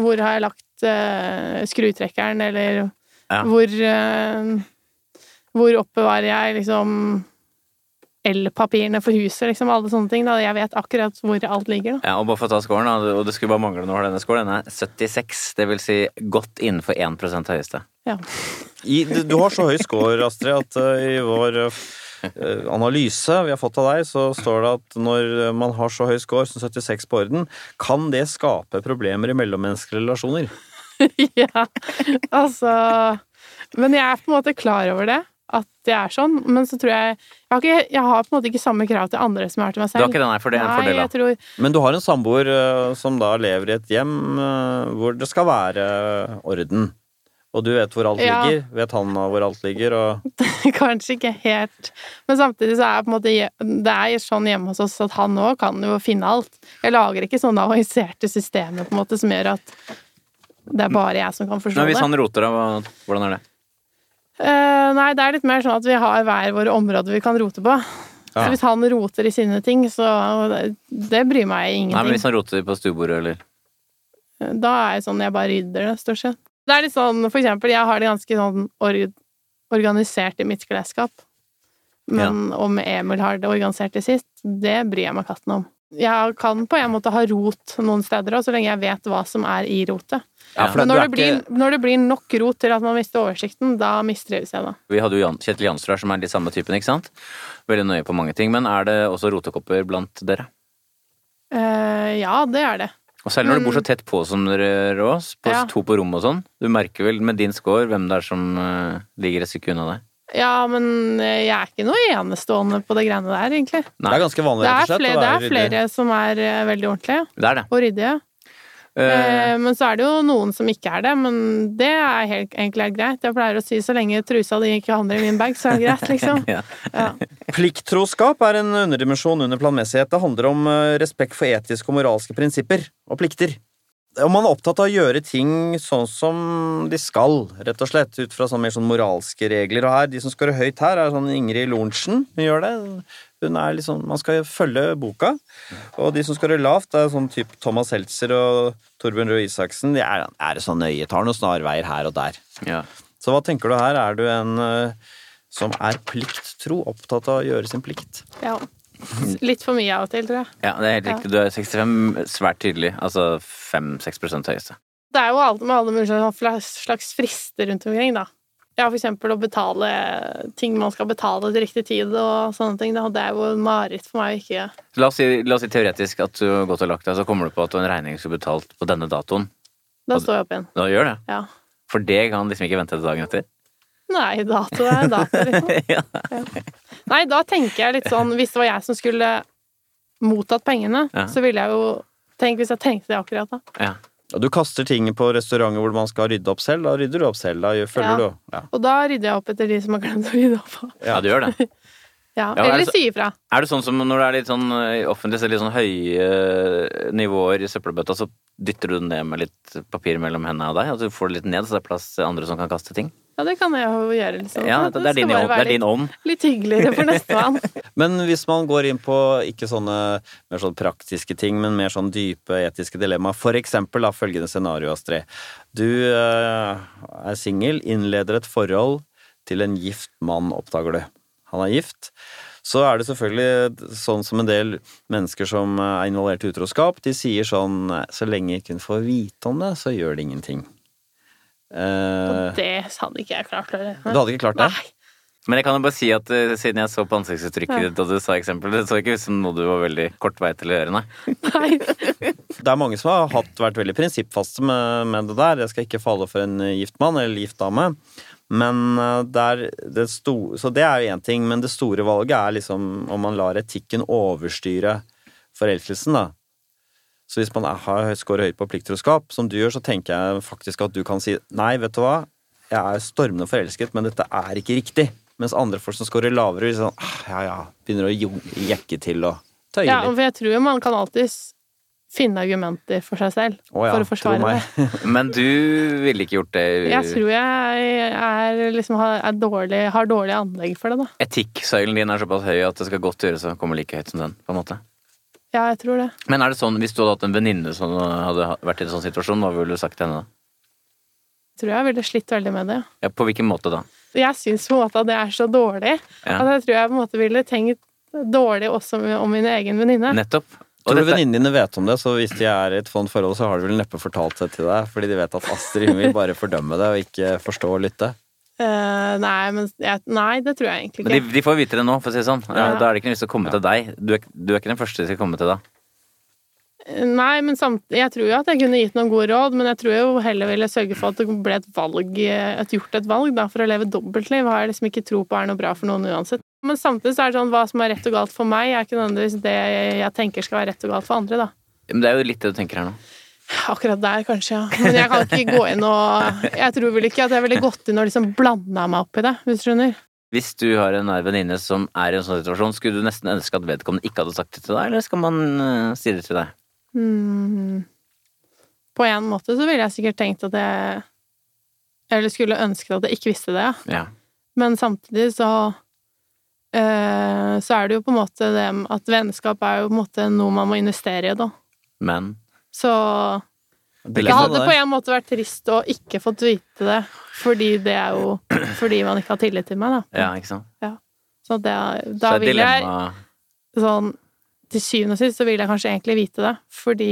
hvor har jeg lagt uh, skrutrekkeren, eller Ja. hvor eh, Hvor oppbevarer jeg liksom elpapirene for huset, liksom. Alle sånne ting. Da. Jeg vet akkurat hvor alt ligger, da. Ja, og bare for å ta scoren, og det skulle bare mangle når denne scoren, den er 76. Det vil si godt innenfor 1 høyeste. Ja. I, du, du har så høy score, Astrid, at uh, i vår uh, analyse vi har fått av deg, så står det at når man har så høy score som 76 på orden, kan det skape problemer i mellommenneskelige relasjoner. <laughs> ja, altså Men jeg er på en måte klar over det, at det er sånn. Men så tror jeg Jeg har, ikke, jeg har på en måte ikke samme krav til andre som jeg har til meg Du selv. har ikke den her, for det er en Nei, fordel, jeg da. tror Men du har en samboer eh, som da lever i et hjem eh, hvor det skal være orden. Og du vet hvor alt Ja. ligger. Vet han hvor alt ligger, og <laughs> Kanskje ikke helt. Men samtidig så er jeg på en måte Det er sånn hjemme hos oss at han òg kan jo finne alt. Jeg lager ikke sånne avanserte systemer på en måte som gjør at det er bare jeg som kan forstå det hvis det. han roter, da, hva- hvordan er det? Eh, nei, det er litt mer sånn at vi har hver våre områder vi kan rote på. Så hvis han roter i sine ting, så det, bryr meg ingenting. Nei, men hvis han roter på stuebordet, eller Da er det sånn jeg bare rydder det, stort sett. Det er litt sånn, for eksempel, jeg har det ganske sånn or organisert i mitt klesskap. Men om Emil har det organisert til sist, det bryr jeg meg katten om. Jeg kan på en måte ha rot noen steder òg, så lenge jeg vet hva som er i rotet. Ja, Men når det, blir, når det blir nok rot til at man mister oversikten, da mistrives jeg, da. Vi hadde jo Jan, Kjetil Jansrud her, som er litt samme typen, ikke sant? Veldig nøye på mange ting. Men er det også rotekopper blant dere? Eh, ja, det er det. Og særlig når du bor så tett på som dere gjør oss, på Ja. to på rommet og sånn. Du merker vel med din score hvem det er som eh, ligger et stykke unna deg? Ja, men eh, jeg er ikke noe enestående på det greiene der, egentlig. Det er ganske vanlig, rett og slett. flere, det er ryddig. flere som er eh, veldig ordentlige Det er det. og ryddige. Eh, Men så er det jo noen som ikke er det, men det er helt, egentlig helt greit. Jeg pleier å si så lenge trusa di ikke havner i min bag, så er det greit, <laughs> liksom. ja. Ja. Plikttroskap er en underdimensjon under planmessighet. Det handler om respekt for etiske og moralske prinsipper og plikter. Om man er opptatt av å gjøre ting sånn som de skal, rett og slett, ut fra sånn mer sånn moralske regler. Og her, de som scorer høyt her, er sånn Ingrid Lorentzen. Hun gjør det. Hun er liksom, Man skal følge boka. Og de som scorer lavt, er sånn type Thomas Seltzer og Torbjørn Røe Isaksen. De er, er det så nøye, tar noen snarveier her og der. ja. Så hva tenker du her? Er du en eh, som er plikttro, opptatt av å gjøre sin plikt? ja. <laughs> Litt for mye av og til, tror jeg. Ja, det er helt riktig. Du er 65 svært tydelig. Altså 5-6% høyeste. Det er jo alt med alle mulige slags slags frister rundt omkring, da. Ja, for eksempel å betale ting man skal betale til riktig tid og sånne ting. Da. Det er jo mareritt for meg å ikke La oss, si, la oss si teoretisk at du har gått og lagt deg, så kommer du på at du har en regning som er betalt på denne datoen. Da står jeg opp igjen. Da gjør det. Ja. For det kan liksom ikke vente til dagen etter. Nei, dato er dato, liksom. <laughs> ja. Nei, da tenker jeg litt sånn Hvis det var jeg som skulle mottatt pengene, Ja. så ville jeg jo Tenk hvis jeg tenkte det akkurat da. ja. Og du kaster ting på restauranter hvor man skal rydde opp selv. Da rydder du opp selv. Da gjør- følger Ja. du. Ja. Og da rydder jeg opp etter de som har glemt å rydde opp. Ja, du gjør det. <laughs> Ja, Ja, er Eller så- si ifra. Er det sånn som når det er litt sånn eh, offentlig, så litt sånn høye eh, nivåer i søppelbøtta, så dytter du den ned med litt papir mellom hendene og deg? At du får det litt ned, så det er plass til andre som kan kaste ting? Ja, det kan jeg jo gjøre, liksom. Ja, det, det, er, din, ånd- det er din ånd. litt, litt hyggeligere for nestemann. <laughs> Men hvis man går inn på ikke sånne mer sånn praktiske ting, men mer sånn dype etiske dilemma, for eksempel da, følgende scenario, Astrid. Du eh, er singel, innleder et forhold til en gift mann, oppdager du. Han er gift. Så er det selvfølgelig sånn som en del mennesker som er involvert i utroskap, de sier sånn Så lenge ikke hun får vite om det, så gjør det ingenting. Eh, Og det hadde ikke jeg klart å du hadde ikke klart det? Nei. Men jeg kan jo bare si at uh, siden jeg så på ansiktsuttrykket Ja. da du sa eksempelet, det så ikke ut som noe du var veldig kort vei til å gjøre, nei. <laughs> Nei. Det er mange som har hatt, vært veldig prinsippfaste med, med det der. Jeg skal ikke falle for en eh, gift mann eller gift dame. Men eh, det er det sto, Så det er jo én ting, men det store valget er liksom om man lar etikken overstyre forelskelsen, da. Så hvis man er, har scorer høyt på plikttroskap, som du gjør, så tenker jeg faktisk at du kan si nei, vet du hva, jeg er stormende forelsket, men dette er ikke riktig. Mens andre folk som scorer lavere, vil sånn «Ah, ja ja, begynner å jekke til og tøye Ja, for jeg tror man kan alltid finne argumenter for seg selv oh, ja, for å forsvare det. <laughs> Men du ville ikke gjort det Jeg tror jeg er liksom har, er dårlig, har dårlig anlegg for det, da. Etikksøylen din er såpass høy at det skal godt gjøres å komme like høyt som den, på en måte. Ja, jeg tror det. Men er det sånn, hvis du hadde hatt en venninne som hadde vært i en sånn situasjon, hva ville du sagt til henne da? Jeg tror jeg ville slitt veldig med det. Ja, på hvilken måte da? Jeg syns på en måte at det er så dårlig Ja. at jeg tror jeg på en måte ville tenkt dårlig også om min egen venninne. Nettopp. Og Tror du dette- venninnene dine vet om det, så hvis de er i et sånt forhold, så har de vel neppe fortalt det til deg, fordi de vet at Astrid vil bare fordømme det og ikke forstå og lytte. Eh, nei, men jeg, nei, det tror jeg egentlig Men ikke. de, de får vite det nå, for å si det sånn. Ja. Da er det ikke noe lyst til å komme til deg. Du er, du er ikke den første de skal komme til da. Nei, men samt, jeg tror jo at jeg kunne gitt noen gode råd, men jeg tror jo heller ville sørge for at det ble et valg, et gjort et valg, da, for å leve dobbeltliv har jeg liksom ikke tro på er noe bra for noen uansett. Men samtidig så er det sånn, hva som er rett og galt for meg, er ikke nødvendigvis det jeg tenker skal være rett og galt for andre, da. Men det er jo litt det du tenker her nå. Akkurat der, kanskje, ja. Men jeg kan ikke gå inn og Jeg tror vel ikke at jeg ville gått inn og liksom blanda meg opp i det, hvis du skjønner. Hvis du har en nær venninne som er i en sånn situasjon, skulle du nesten ønske at vedkommende ikke hadde sagt det til deg, eller skal man uh, si det til deg? Mm. På en måte så ville jeg sikkert tenkt at jeg Eller skulle ønsket at jeg ikke visste det, ja. Ja. Men samtidig så uh, Så er det jo på en måte det at vennskap er jo på en måte noe man må investere i, da. Men Så Det det hadde på en måte vært trist å ikke fått vite det, fordi det er jo <clears throat> fordi man ikke har tillit til meg, da. ja, ikke sant. Så det, da er vil jeg dilemma sånn Til syvende og sist så vil jeg kanskje egentlig vite det, fordi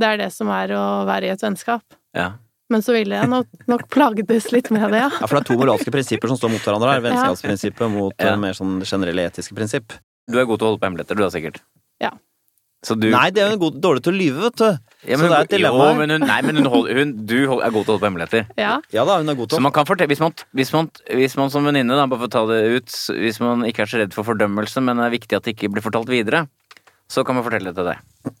det er det som er å være i et vennskap. Ja. Men så ville jeg nok, nok plagdes litt med det, ja. Ja, for det er to moralske prinsipper som står mot hverandre her. <laughs> Vennskapsprinsippet mot Ja. mer sånn generelle etiske prinsipp. Du er god til å holde på hemmeligheter, du da sikkert. Ja. Så du Nei, det er jo god, dårlig til å lyve, vet du. Ja, så det er et dilemma Jo, men hun, nei, men hun, hold, hun, du hold, er god til å holde på hemmeligheter. Ja, Ja da, hun er god til å man kan fortelle, hvis man, hvis man, hvis man som venninne, da, bare for å ta det ut, hvis man ikke er så redd for fordømmelse, men det er viktig at det ikke blir fortalt videre, så kan man fortelle det til deg.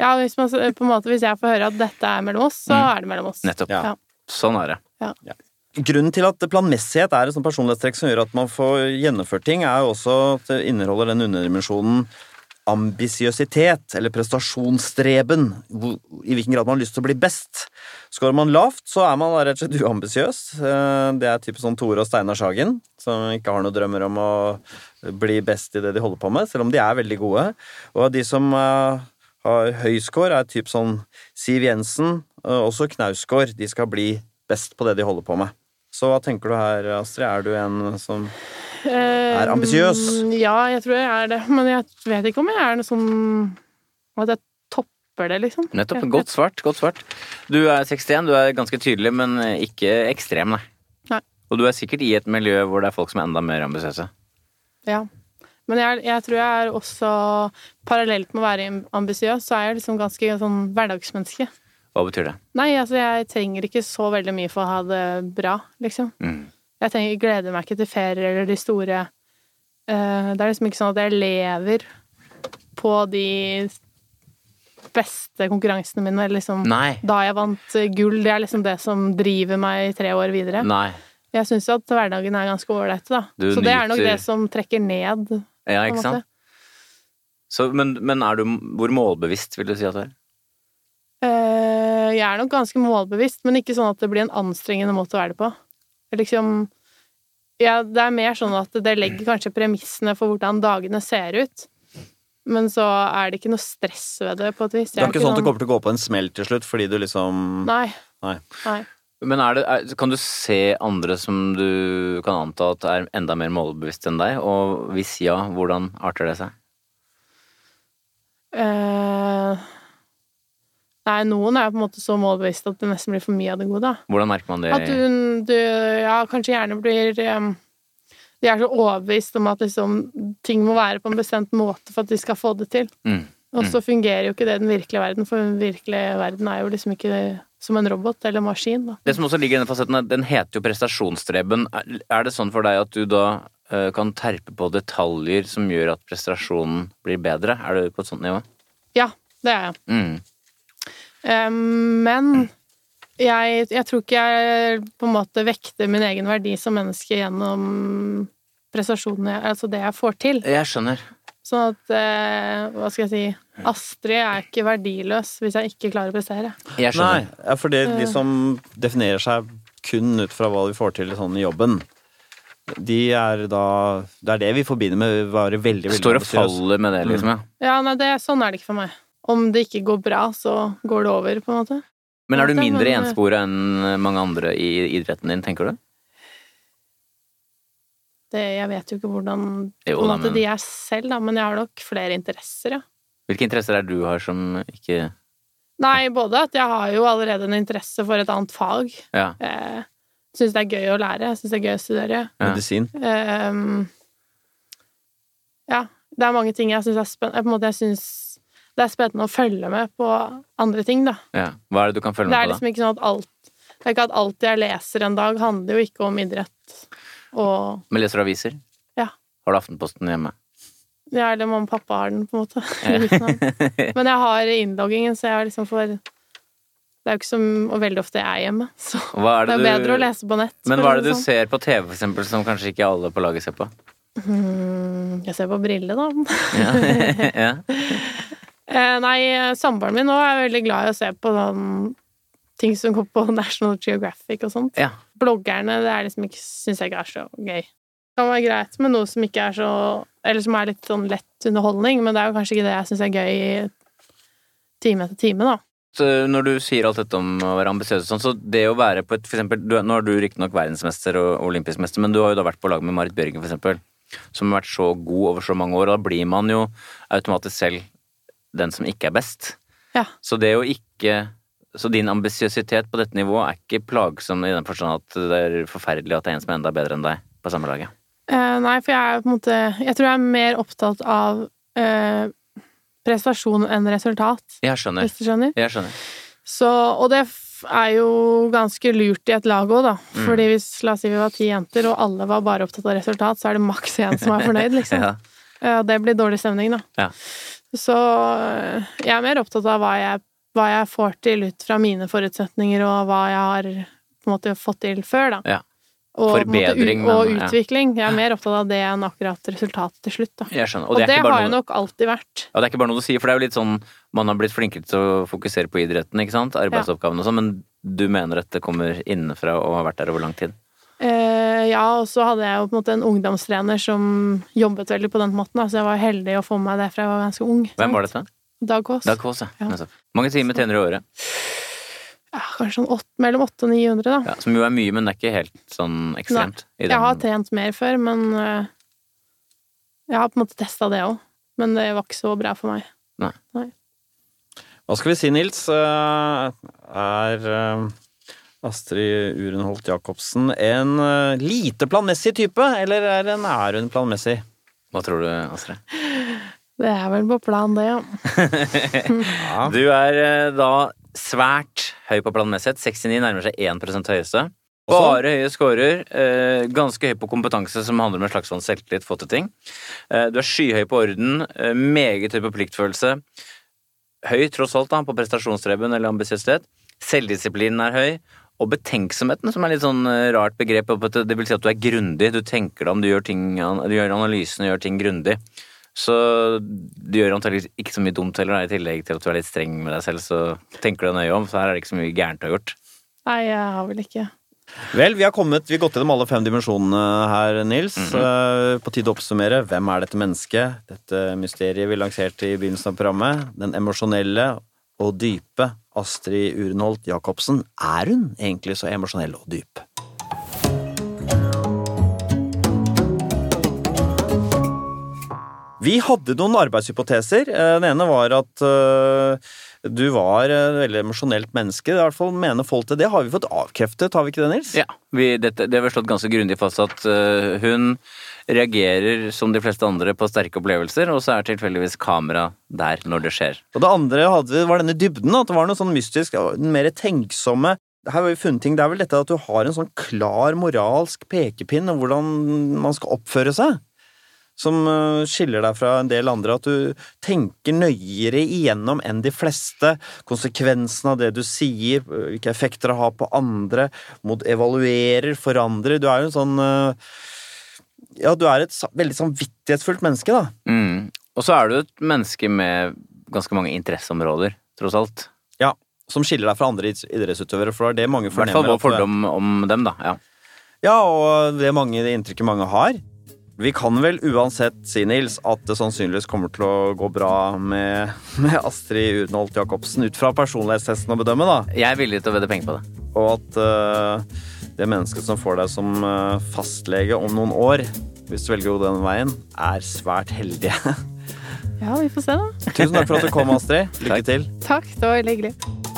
ja hvis, man, på en måte, hvis jeg får høre at dette er mellom oss, så er det mellom oss. Nettopp. Ja. Ja. Sånn er det. Grunnen til at planmessighet er et sånt personlighetstrekk som gjør at man får gjennomført ting, er jo også at det inneholder den underdimensjonen ambisiøsitet, eller prestasjonsstreben. I hvilken grad man har lyst til å bli best. Skårer man lavt, så er man rett og slett uambisiøs. Eh, Det er typisk sånn Tore og Steinar Sagen, som ikke har noen drømmer om å bli best i det de holder på med, selv om de er veldig gode. Og de som eh, har høy score, er typ sånn Siv Jensen, også Knausgård. De skal bli best på det de holder på med. Så hva tenker du her, Astrid? Er du en som Er ambisiøs? Ja, jeg tror jeg er det. Men jeg vet ikke om jeg er noe sånn At jeg topper det, liksom. Nettopp. Godt svart. Godt svart. Du er 61, du er ganske tydelig, men ikke ekstrem, nei. Nei. Og du er sikkert i et miljø hvor det er folk som er enda mer ambisiøse. Ja. Men jeg, jeg tror jeg er også Parallelt med å være ambisiøs, så er jeg liksom ganske sånn hverdagsmenneske. Hva betyr det? Nei, altså, jeg trenger ikke så veldig mye for å ha det bra, liksom. Mm. Jeg trenger, gleder meg ikke til ferier eller de store uh, Det er liksom ikke sånn at jeg lever på de beste konkurransene mine, eller liksom Nei. Da jeg vant eh, gull, det er liksom det som driver meg i tre år videre. Nei. Jeg syns at hverdagen er ganske ålreit, da. Du Så det er nok det som trekker ned. Ja, ikke sant? Så, men, men er du Hvor målbevisst vil du si at du er? Jeg er nok ganske målbevisst, men ikke sånn at det blir en anstrengende måte å være det på. liksom Ja, det er mer sånn at det legger kanskje premissene for hvordan dagene ser ut. Men så er det ikke noe stress ved det, på et vis. Det er ikke sånn at du kommer til å gå på en smell til slutt fordi du liksom Nei. Nei. Nei. Men er det, er, kan du se andre som du kan anta at er enda mer målbevisste enn deg? Og hvis ja, hvordan arter det seg? Eh, nei, noen er på en måte så målbevisste at det nesten blir for mye av det gode. da. Hvordan merker man det? At du, du ja, kanskje gjerne blir um, De er så overbevist om at liksom, ting må være på en bestemt måte for at de skal få det til. Mm. Og så fungerer jo ikke det i den virkelige verden, for den virkelige verden er jo liksom ikke som en robot eller maskin. da. Det som også ligger i denne fasetten, den heter jo prestasjonsstreben. Er- Er det sånn for deg at du da uh, kan terpe på detaljer som gjør at prestasjonen blir bedre? Er du på et sånt nivå? Ja, det er jeg. Mm. Um, men jeg, jeg tror ikke jeg på en måte vekter min egen verdi som menneske gjennom prestasjonene, altså det jeg får til. Jeg skjønner. Sånn at, eh, hva skal jeg si, Astrid er ikke verdiløs hvis jeg ikke klarer å prestere. Jeg skjønner. Nei, for det de som definerer seg kun ut fra hva de får til sånn i jobben, de er da Det er det vi forbinder med å være veldig, veldig Står og faller med det, liksom. ja. Ja, nei, det, sånn er det ikke for meg. Om det ikke går bra, så går det over, på en måte. Men er du mindre enspora enn mange andre i idretten din, tenker du? Det, jeg vet jo ikke hvordan Jo da, men- de er selv, da, men jeg har nok flere interesser, ja. Hvilke interesser er det du har som ikke Nei, både at jeg har jo allerede en interesse for et annet fag. Ja. Eh, syns det er gøy å lære, syns det er gøy å studere. Ja. Medisin. Eh, ja, det er mange ting jeg syns er spennende. På en måte, jeg syns det er spennende å følge med på andre ting, da. ja. Hva er det du kan følge med er på, da? liksom ikke sånn at alt Det er ikke at alt jeg leser en dag, handler jo ikke om idrett og Men leser du aviser? Ja. Har du Aftenposten hjemme? Ja, eller mamma og pappa har den, på en måte. <laughs> <laughs> Men jeg har innloggingen, så jeg liksom får Det er jo ikke så veldig ofte jeg er hjemme, <laughs> så er det det er du bedre å lese på nett. Men hva er det si du sånn. ser på TV, for eksempel, som kanskje ikke alle på laget ser på? Mm, jeg ser på briller, da. Ja. ja. Eh, nei, samboeren min nå er veldig glad i å se på sånn ting som går på <laughs> National Geographic og sånt. ja. Bloggerne, det er liksom ikke Syns jeg ikke er så gøy. Det kan være greit med noe som ikke er så Eller som er litt sånn lett underholdning, men det er jo kanskje ikke det jeg syns er gøy time etter time, da. Så når du sier alt dette om å være ambisiøs og sånn, så det å være på et for eksempel, du, Nå er du riktignok verdensmester og olympisk mester, men du har jo da vært på lag med Marit Bjørgen, for eksempel, som har vært så god over så mange år, og da blir man jo automatisk selv den som ikke er best. Ja. Så det å ikke Så din ambisiøsitet på dette nivået er ikke plagsom i den forstand at det er forferdelig at det er en som er enda bedre enn deg på samme laget. Uh, nei, for jeg er på en måte Jeg tror jeg er mer opptatt av uh, prestasjon enn resultat, Jeg skjønner. hvis du skjønner. Jeg skjønner. Så, og det er jo ganske lurt i et lag òg, da. Mm. Fordi hvis la oss si vi var ti jenter, og alle var bare opptatt av resultat, så er det maks én som er fornøyd, <laughs> liksom. Ja. Ja, det blir dårlig stemning, da. Ja. Så øh, jeg er mer opptatt av hva jeg, hva jeg får til ut fra mine forutsetninger, og hva jeg har på en måte fått til før, da. Ja. Og, Forbedring, måte og men- ja. utvikling. Jeg er mer opptatt av det enn akkurat resultatet til slutt, da. Jeg skjønner. Og, det, det har jeg nok alltid vært. Ja, det er ikke bare noe du sier, for det er jo litt sånn man har blitt flinkere til å fokusere på idretten, ikke sant? Arbeidsoppgavene og sånn, men du mener dette kommer innenfra og har vært der over lang tid? Ja, og så hadde jeg jo på en måte en ungdomstrener som jobbet veldig på den måten, da, så jeg var heldig å få med meg det fra jeg var ganske ung. Hvem var dette? Dag Kaas. Dag Kaas, ja. Ja. Mange timer tjener du i året? Ja, kanskje sånn 8, mellom 800 og 900, da. Ja, som jo er mye, men det er ikke helt sånn ekstremt. i Jeg har trent mer før, men uh, jeg har på en måte testa det òg. Men det var ikke så bra for meg. Hva skal vi si, Nils? Eh, Er eh, Astrid Urenholt Jacobsen en eh, lite planmessig type, eller er hun- er hun planmessig? Hva tror du, Astrid? Det er vel på plan, det, ja. <laughs> Ja. Du er eh, da svært høy på planmessighet. 69 nærmer seg 1 høyeste. Bare høye scorer. Eh, ganske høy på kompetanse, som handler om en slags sånn selvtillit, få til ting. Eh, du er skyhøy på orden. Meget høy på pliktfølelse. Høy, tross alt, da, på prestasjonsstreben eller ambisiøsitet. Selvdisiplinen er høy. Og betenksomheten, som er litt sånn eh, rart begrep. at Det vil si at du er grundig. Du tenker deg om, du gjør, ting, du gjør analysen og gjør ting grundig. Så du gjør antakeligvis ikke så mye dumt heller, da, i tillegg til at du er litt streng med deg selv. Så tenker du deg nøye om, så her er det ikke så mye gærent du har gjort. Nei, jeg har vel ikke Vel, vi har kommet, vi har gått gjennom alle fem dimensjonene her, Nils. Mm -hmm. På tide å oppsummere. Hvem er dette mennesket? Dette mysteriet vi lanserte i begynnelsen av programmet. Den emosjonelle og dype Astrid Urenholt Jacobsen. Er hun egentlig så emosjonell og dyp? Vi hadde noen arbeidshypoteser. Eh, Den ene var at eh, du var et veldig emosjonelt menneske. I hvert fall mener folk det. Det har vi fått avkreftet, har vi ikke det, Nils? Ja, vi, dette, det har vi slått ganske grundig fast at uh, hun reagerer som de fleste andre på sterke opplevelser, og så er tilfeldigvis kamera der når det skjer. Og det andre hadde, var denne dybden, at det var noe sånn mystisk, mer tenksomme her har vi funnet ting, Det er vel dette at du har en sånn klar moralsk pekepinn om hvordan man skal oppføre seg, som eh, skiller deg fra en del andre. At du tenker nøyere igjennom enn de fleste. Konsekvensen av det du sier, hvilke effekter det har på andre. Mot evaluerer, forandrer. Du er jo en sånn eh, Ja, du er et veldig samvittighetsfullt menneske, da. Mm. Og så er du et menneske med ganske mange interesseområder, tross alt. Ja, som skiller deg fra andre idretts- idrettsutøvere, for det er det mange I hvert fall fornemmer. vår fordom om dem, da. Ja. Ja, og det, mange, det inntrykket mange har. Vi kan vel uansett si, Nils, at det sannsynligvis kommer til å gå bra med, med Astrid Urenholt Jacobsen, ut fra personlighetstesten å bedømme, da. Jeg er villig til å vedde penger på det. Og at uh, det mennesket som får deg som uh, fastlege om noen år, hvis du velger å gå den veien, er svært heldige. <laughs> Ja, vi får se, da. Tusen takk for at du kom, Astrid. Lykke Takk. til. Takk, det var veldig hyggelig.